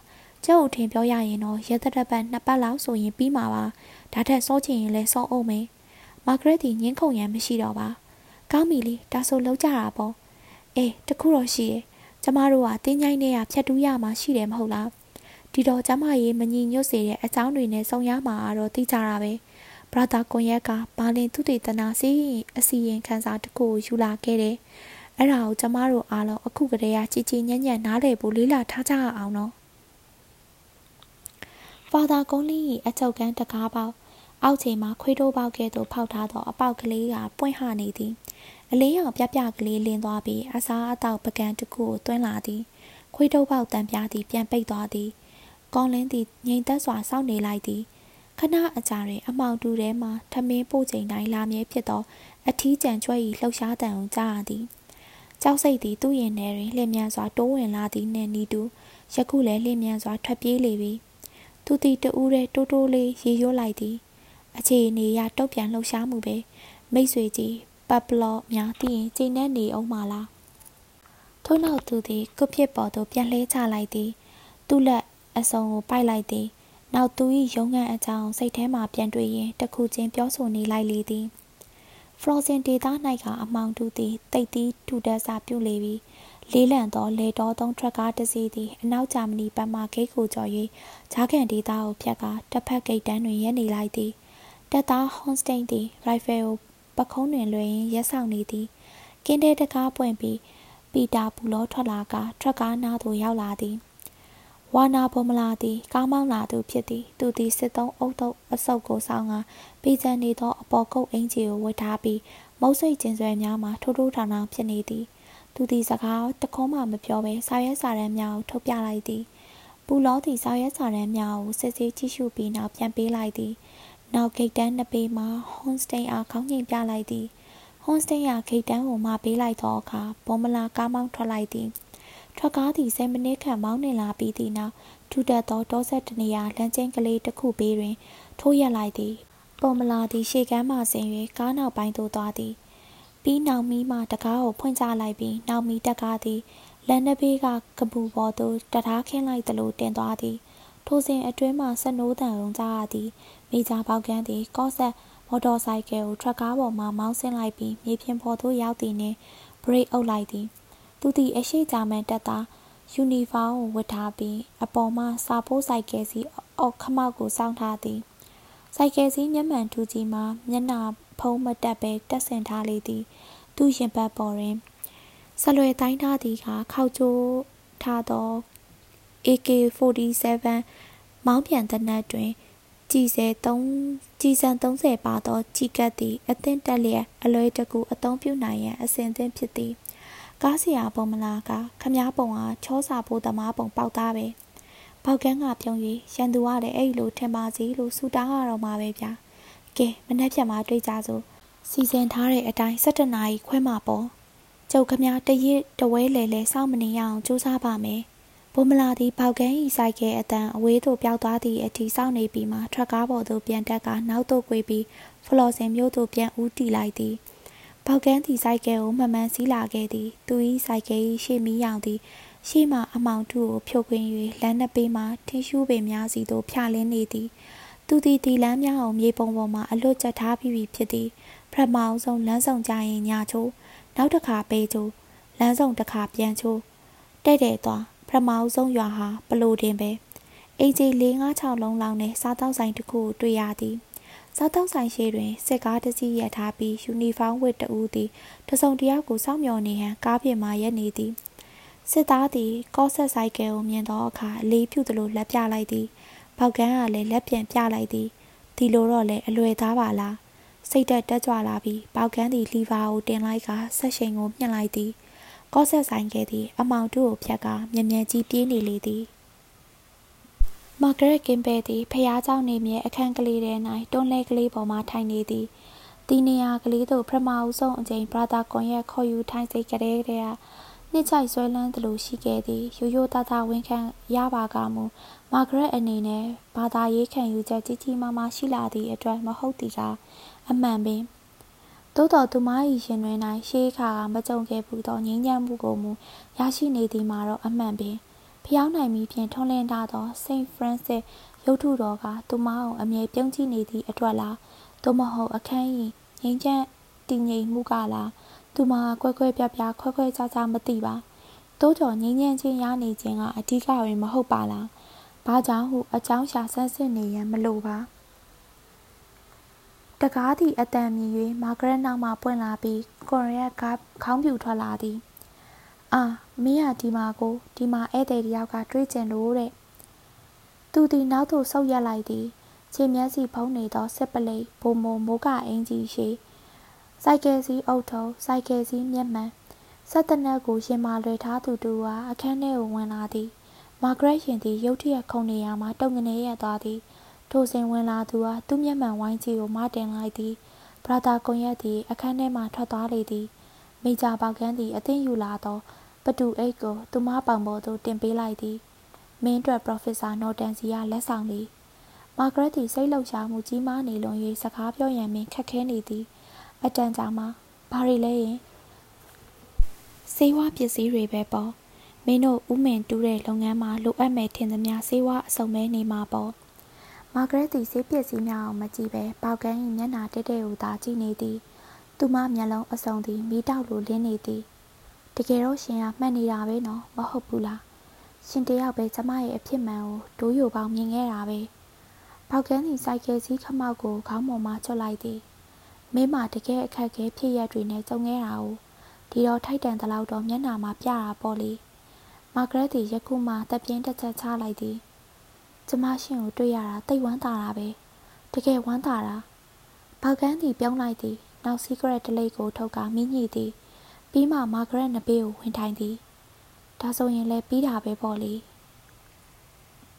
ကျုပ်အထင်ပြောရရင်တော့ရက်သက်သက်ပတ်နှစ်ပတ်လောက်ဆိုရင်ပြီးမှာပါဒါထက်စောချင်ရင်လည်းစောအောင်မယ်မာဂရက်တီငင်းခုန်ရန်မရှိတော့ပါကောင်းပြီလေဒါဆိုလောက်ကြတာပေါ့အေးတခုတော့ရှိရဲ့ကျမတို့ကတင်းချိုင်းနဲ့ရဖြတ်တူးရမှာရှိတယ်မဟုတ်လားဒီတော့ကျမရေးမညီညွတ်စေတဲ့အကြောင်းတွေနဲ့ဆုံရမှာတော့သိကြတာပဲ ဘရာသာကွန်ရက်ကဘာလင်သူတေသနာစီအစီရင်ခံစာတစ်ခုကိုယူလာခဲ့တယ်အဲ့ဒါကိုကျမတို့အားလုံးအခုကတည်းကကြည်ကြည်ညံ့ညံ့နားလည်ဖို့လေးလာထားကြအောင်နော်ဖာသာကုန်းလင်း၏အချုပ်ကန်းတကားပေါက်အောက်ချိန်မှာခွေးတိုးပေါက်ကဲ့သို့ဖောက်ထားသောအပေါက်ကလေးကပွင့်ဟနေသည်အလင်းရောင်ပြပြကလေးလင်းသွားပြီးအစားအသောက်ပကံတစ်ခုကိုတွန်းလာသည်ခွေးတိုးပေါက်တန်ပြားသည်ပြန်ပိတ်သွားသည်ကောင်းလင်းသည်ငြိမ်သက်စွာစောင့်နေလိုက်သည် ခဏအကြာတွင်အမောင်တူထဲမှထမင်းပို့ချိန်တိုင်းလာမြဲဖြစ်သောအထီးကျန်ကျွဲ၏လှုပ်ရှားတံကိုကြားရသည်ကြောက်စိတ်သည်သူ့ရင်ထဲတွင်လျင်မြန်စွာတိုးဝင်လာသည်နှင့်နီးတူယခုလည်းလျင်မြန်စွာထွက်ပြေးလေပြီသူသည်တူးရဲတိုးတိုးလေးရေရွတ်လိုက်သည်အခြေအနေရတုတ်ပြန်လှုပ်ရှားမှုပဲမိတ်ဆွေကြီးပတ်ပလော့များတည်ရင်ကျိနေနေအောင်မလားထို့နောက်သူသည်ကုဖြစ်ပေါ်သို့ပြန်လှဲချလိုက်သည်သူ့လက်အစုံကိုပိုက်လိုက်သည် နောက်သူ၏ရုံးခန်းအကြောင်းစိတ်ထဲမှပြန်တွေ့ရင်တခုချင်းပြောဆိုနေလိုက်လေသည် Frozen ဒေသ၌ကအမောင်တူသည်တိတ်သီးထူတက်စာပြုလေပြီးလေးလံသောလေတော်သုံးထရက်ကားတစ်စီးသည်အနောက်ဂျာမနီဘက်မှဂိတ်ကိုကျော်၍ဂျားကန်ဒေသကိုဖြတ်ကာတစ်ဖက်ဂိတ်တန်းတွင်ရပ်နေလိုက်သည်တပ်သားဟွန်စတိန်သည်ရိုင်ဖယ်ကိုပခုံးတွင်လွှဲရင်းရက်ဆောင်နေသည်ကင်းတဲတကားပွင့်ပြီးပီတာပူလောထွက်လာကထရက်ကားနားသို့ရောက်လာသည် ဝါနာဘုံမလာသည်ကားမောင်းလာသူဖြစ်သည်သူသည်စစ်သုံးအုပ်တုပ်အဆုပ်ကိုဆောင်းကပေးချန်နေသောအပေါ်ကုတ်အင်ဂျီကိုဝတ်ထားပြီးမုတ်စိတ်ကျင်ဆွဲများမှထိုးထိုးထောင်ထောင်ဖြစ်နေသည်သူသည်စကားတခုံးမှမပြောဘဲစာရွက်စာတမ်းများကိုထုတ်ပြလိုက်သည်ပူလောသည်စာရွက်စာတမ်းများကိုစစ်ဆေးကြည့်ရှုပြီးနောက်ပြန်ပေးလိုက်သည်နောက်ဂိတ်တန်းနှစ်ပေမှာဟွန်စတိန်အားခေါင်းငိမ်ပြလိုက်သည်ဟွန်စတိန်အားဂိတ်တန်းကိုမပေးလိုက်သောအခါဘုံမလာကားမောင်းထွက်လိုက်သည် ထွက်ကားသည်10မိနစ်ခန့်မောင်းနှင်လာပြီးသည့်နောက်ထူထပ်သောတောဆက်တနေရာလမ်းကျင်းကလေးတစ်ခုဘေးတွင် ထိုးရက်လိုက်သည်ပုံမလာသည်ရှေ့ကမ်းမှဆင်၍ကားနောက်ပိုင်းသို့သွားသည်ပြီးနောက်မီးမှတကားကိုဖွင့်ချလိုက်ပြီးနောက်မီးတက်ကားသည်လန်နဘေးကကပူပေါ်သို့တထားခင်းလိုက်သလိုတင်သွားသည် ထိုစဉ်အတွင်းမှစနိုးတန်ုံကြားရသည်မိသားပေါကန်းသည်ကော့ဆက်မော်တော်ဆိုင်ကယ်ကိုထရက်ကားပေါ်မှမောင်းဆင်းလိုက်ပြီးမြေပြင်ပေါ်သို့ရောက်သည်နှင့်ဘရိတ်အုပ်လိုက်သည် သူသည်အရှိဂျာမန်တပ်သားယူနီဖောင်းကိုဝတ်ထားပြီးအပေါ်မှစာပိုးဆိုင်ကယ်စီအောက်ခမောက်ကိုစောင်းထားသည်စိုက်ကယ်စီးမျက်မှန်ထူကြီးမှာမျက်နှာဖုံးမတက်ပဲတက်ဆင်ထားလေသည် သူ့ရင်ပတ်ပေါ်တွင်ဆလွယ်တိုင်းထားသည်ကခောက်ကျိုးထားသော AK47 မောင်းပြန်တဲ့နက်တွင်ကြည်စဲ3ကြည်စံ30ပါသောကြီးကပ်သည်အသင့်တက်လျက်အလွယ်တကူအသုံးပြုနိုင်ရန်အစဉ်သင့်ဖြစ်သည် ကားစရာပုံမလားကခမားပုံအားချောစာဖို့သမားပုံပေါက်သားပဲပေါက်ကန်းကပြုံး၍ရန်သူကလည်းအဲ့လိုထင်ပါစီလို့ဆူတောင်းရတော့မှာပဲဗျာကဲမနှက်ဖြတ်မှာတွေ့ကြစို့စီစဉ်ထားတဲ့အတိုင်း17နာရီခွဲမှာပေါ့ကျုပ်ခမားတရစ်တဝဲလေလေစောင့်မနေရအောင်စူးစမ်းပါမယ်ဘုံမလာသည့်ပေါက်ကန်းဤဆိုင်ကဲအတန်အဝေးသို့ပျောက်သွားသည့်အထိစောင့်နေပြီးမှထွက်ကားပေါ်သို့ပြန်တက်ကနောက်သို့ကွေးပြီးဖလော်စင်မြို့သို့ပြန်ဦးတီလိုက်သည် ပေါက်ကန်းသည်ဆိုင်ကဲကိုမှမှန်စီးလာခဲ့သည်သူ၏ဆိုင်ကဲ၏ရှေ့မီးရောင်သည်ရှေ့မှအမောင်ထုကိုဖြုတ်ခွင်း၍လမ်းနှစ်ပေမှထင်းရှူးပင်များစီသို့ဖြာလင်းနေသည်သူသည်ဒီလမ်းများအောင်မြေပုံပေါ်မှအလွတ်ကျထားပြီးပြီဖြစ်သည်ပထမအောင်ဆုံးလမ်းဆောင်ကြရင်ညာချိုးနောက်တစ်ခါပေးချိုးလမ်းဆောင်တစ်ခါပြန်ချိုးတဲ့တဲ့သွားပထမအောင်ဆုံးရွာဟာပလိုတင်ပဲအိမ်ကြီး၄၅၆လုံးလောက်နဲ့စားတောက်ဆိုင်တစ်ခုကိုတွေ့ရသည် စားတောက်ဆိုင်ရှိတွင်စစ်ကားတစ်စီးရထားပြီးယူနီဖောင်းဝတ်တဦးသည်တစုံတယောက်ကိုစောင့်မျှော်နေဟန်ကားပြင်မှရက်နေသည်စစ်သားသည်ကော့ဆက်ဆိုင်ကယ်ကိုမြင်သောအခါအလေးပြုသလိုလက်ပြလိုက်သည်ပေါကန်းကလည်းလက်ပြန်ပြလိုက်သည်ဒီလိုတော့လေအလွယ်သားပါလားစိတ်တက်တက်ကြွလာပြီးပေါကန်းသည်လီဗာကိုတင်လိုက်ကဆက်ရှိန်ကိုမြှင့်လိုက်သည်ကော့ဆက်ဆိုင်ကယ်သည်အမောင်တို့ကိုဖြတ်ကာမြ мян ကြီးပြေးနေလေသည် မာဂရက်ကင်ပဲသည်ဖျားเจ้าနေမြဲအခန်းကလေးထဲ၌တွန်းလဲကလေးပေါ်မှထိုင်နေသည်ဒီနေရာကလေးသို့ပထမအဆုံးအကြိမ်ဘရာသာကွန်ရက်ခေါ်ယူထိုင်စိတ်ကလေးတည်းနှစ်ချိုက်ဆွဲလန်းသလိုရှိခဲ့သည်ရိုးရိုးသားသားဝန်ခံရပါကမူမာဂရက်အနေနဲ့ဘာသာရေးခံယူချက်ကြီးကြီးမားမားရှိလာသည့်အတွက်မဟုတ်သည်ကအမှန်ပင်သို့တော်သူမ၏ရှင်တွင်၌ရှေးခါကမကြုံခဲ့ဘူးသောငြိမ်းချမ်းမှုကိုမူရရှိနေသည်မှာတော့အမှန်ပင် ဖျောင်းနိုင်ပြီးဖြင့်ထွန်းလင်းထားသောစိန့်ဖရန့်စစ်ရုပ်ထုတော်ကသူမအောင်အမြဲပြုံးကြည့်နေသည့်အတွက်လားသို့မဟုတ်အခန်း၏ငြိမ်းချမ်းတည်ငြိမ်မှုကလားသူမကွဲကွဲပြားပြားခွဲခွဲခြားခြားမသိပါတိုးကြော်ငြိမ်းချမ်းခြင်းရနေခြင်းကအဓိကပင်မဟုတ်ပါလားဘာကြောင့်ဟုအကြောင်းရှာဆန်းစစ်နေရန်မလိုပါတကားသည့်အတန်မြည်၍မာဂရက်နောက်မှပွင့်လာပြီးကွန်ရက်ကားခေါင်းပြူထွက်လာသည်အာ မင်းကဒီမှာကိုဒီမှာဧည့်သည်တယောက်ကတွေးကျင်လို့တဲ့သူသည်နောက်သို့ဆုတ်ရက်လိုက်သည်ခြေမျက်စီဖုံးနေသောစစ်ပလိတ်ဘုံမမိုးကအင်ကြီးရှိစိုက်ကယ်စီးအုပ်ထုံစိုက်ကယ်စီးမျက်မှန်ဆက်တနက်ကိုရင်မာလွယ်ထားသူတူဟာအခန်းထဲကိုဝင်လာသည်မာဂရက်ရှင်သည်ရုတ်တရက်ခုန်နေရမှတုံငနေရသွားသည်ထိုစဉ်ဝင်လာသူဟာသူ့မျက်မှန်ဝိုင်းကြီးကိုမတင်လိုက်သည်ဘရာသာကွန်ရက်သည်အခန်းထဲမှထွက်သွားလေသည်မိကြပေါကန်းသည်အသင်းယူလာသော ပတူအိတ်ကိုသူမပေါင်ပေါ်သို့တင်ပေးလိုက်သည်မင်းအတွက်ပရိုဖက်ဆာနော်တန်စီကလက်ဆောင်သည်မာဂရက်သည်စိတ်လှုပ်ရှားမှုကြီးမားနေလွန်၍စကားပြောရန်ပင်ခက်ခဲနေသည်အတန်ကြာမှဘာတွေလဲရင်စေဝါပစ္စည်းတွေပဲပေါ့မင်းတို့ဥမင်တူးတဲ့လုပ်ငန်းမှာလိုအပ်မယ်ထင်သမျှစေဝါအစုံပဲနေမှာပေါ့မာဂရက်သည်စေးပစ္စည်းများအောင်မကြည့်ပဲပေါကန်း၏မျက်နှာတဲတဲကိုသာကြည့်နေသည်သူမမျက်လုံးအစုံသည်မီးတောက်လိုလင်းနေသည် တကယ်တော့ရှင်ကမှတ်နေတာပဲနော်မဟုတ်ဘူးလားရှင်တယောက်ပဲကျမရဲ့အဖြစ်မှန်ကိုဒိုးယိုပေါင်းမြင်ခဲ့တာပဲပေါကန်းသည်စိုက်ကယ်စီးခမောက်ကိုခေါင်းပေါ်မှချွတ်လိုက်သည်မင်းမတကယ်အခက်ခဲဖြစ်ရတွေနဲ့ကြုံခဲ့တာ哦ဒီတော့ထိုက်တန်သလောက်တော့မျက်နှာမှာပြတာပေါ့လေမာဂရက်သည်ယခုမှတပြင်းတစ်ချက်ချလိုက်သည်ကျမရှင်ကိုတွေ့ရတာတိတ်ဝမ်းသာတာပဲတကယ်ဝမ်းသာတာဘောက်ကန်းသည်ပြုံးလိုက်သည်နောက်စီးကရက်တလိပ်ကိုထုတ်ကမိညှိသည် ပြီးမှမာဂရက်နဘေးကိုဝင်ထိုင်သည်ဒါဆိုရင်လည်းပြီးတာပဲပေါ့လေ။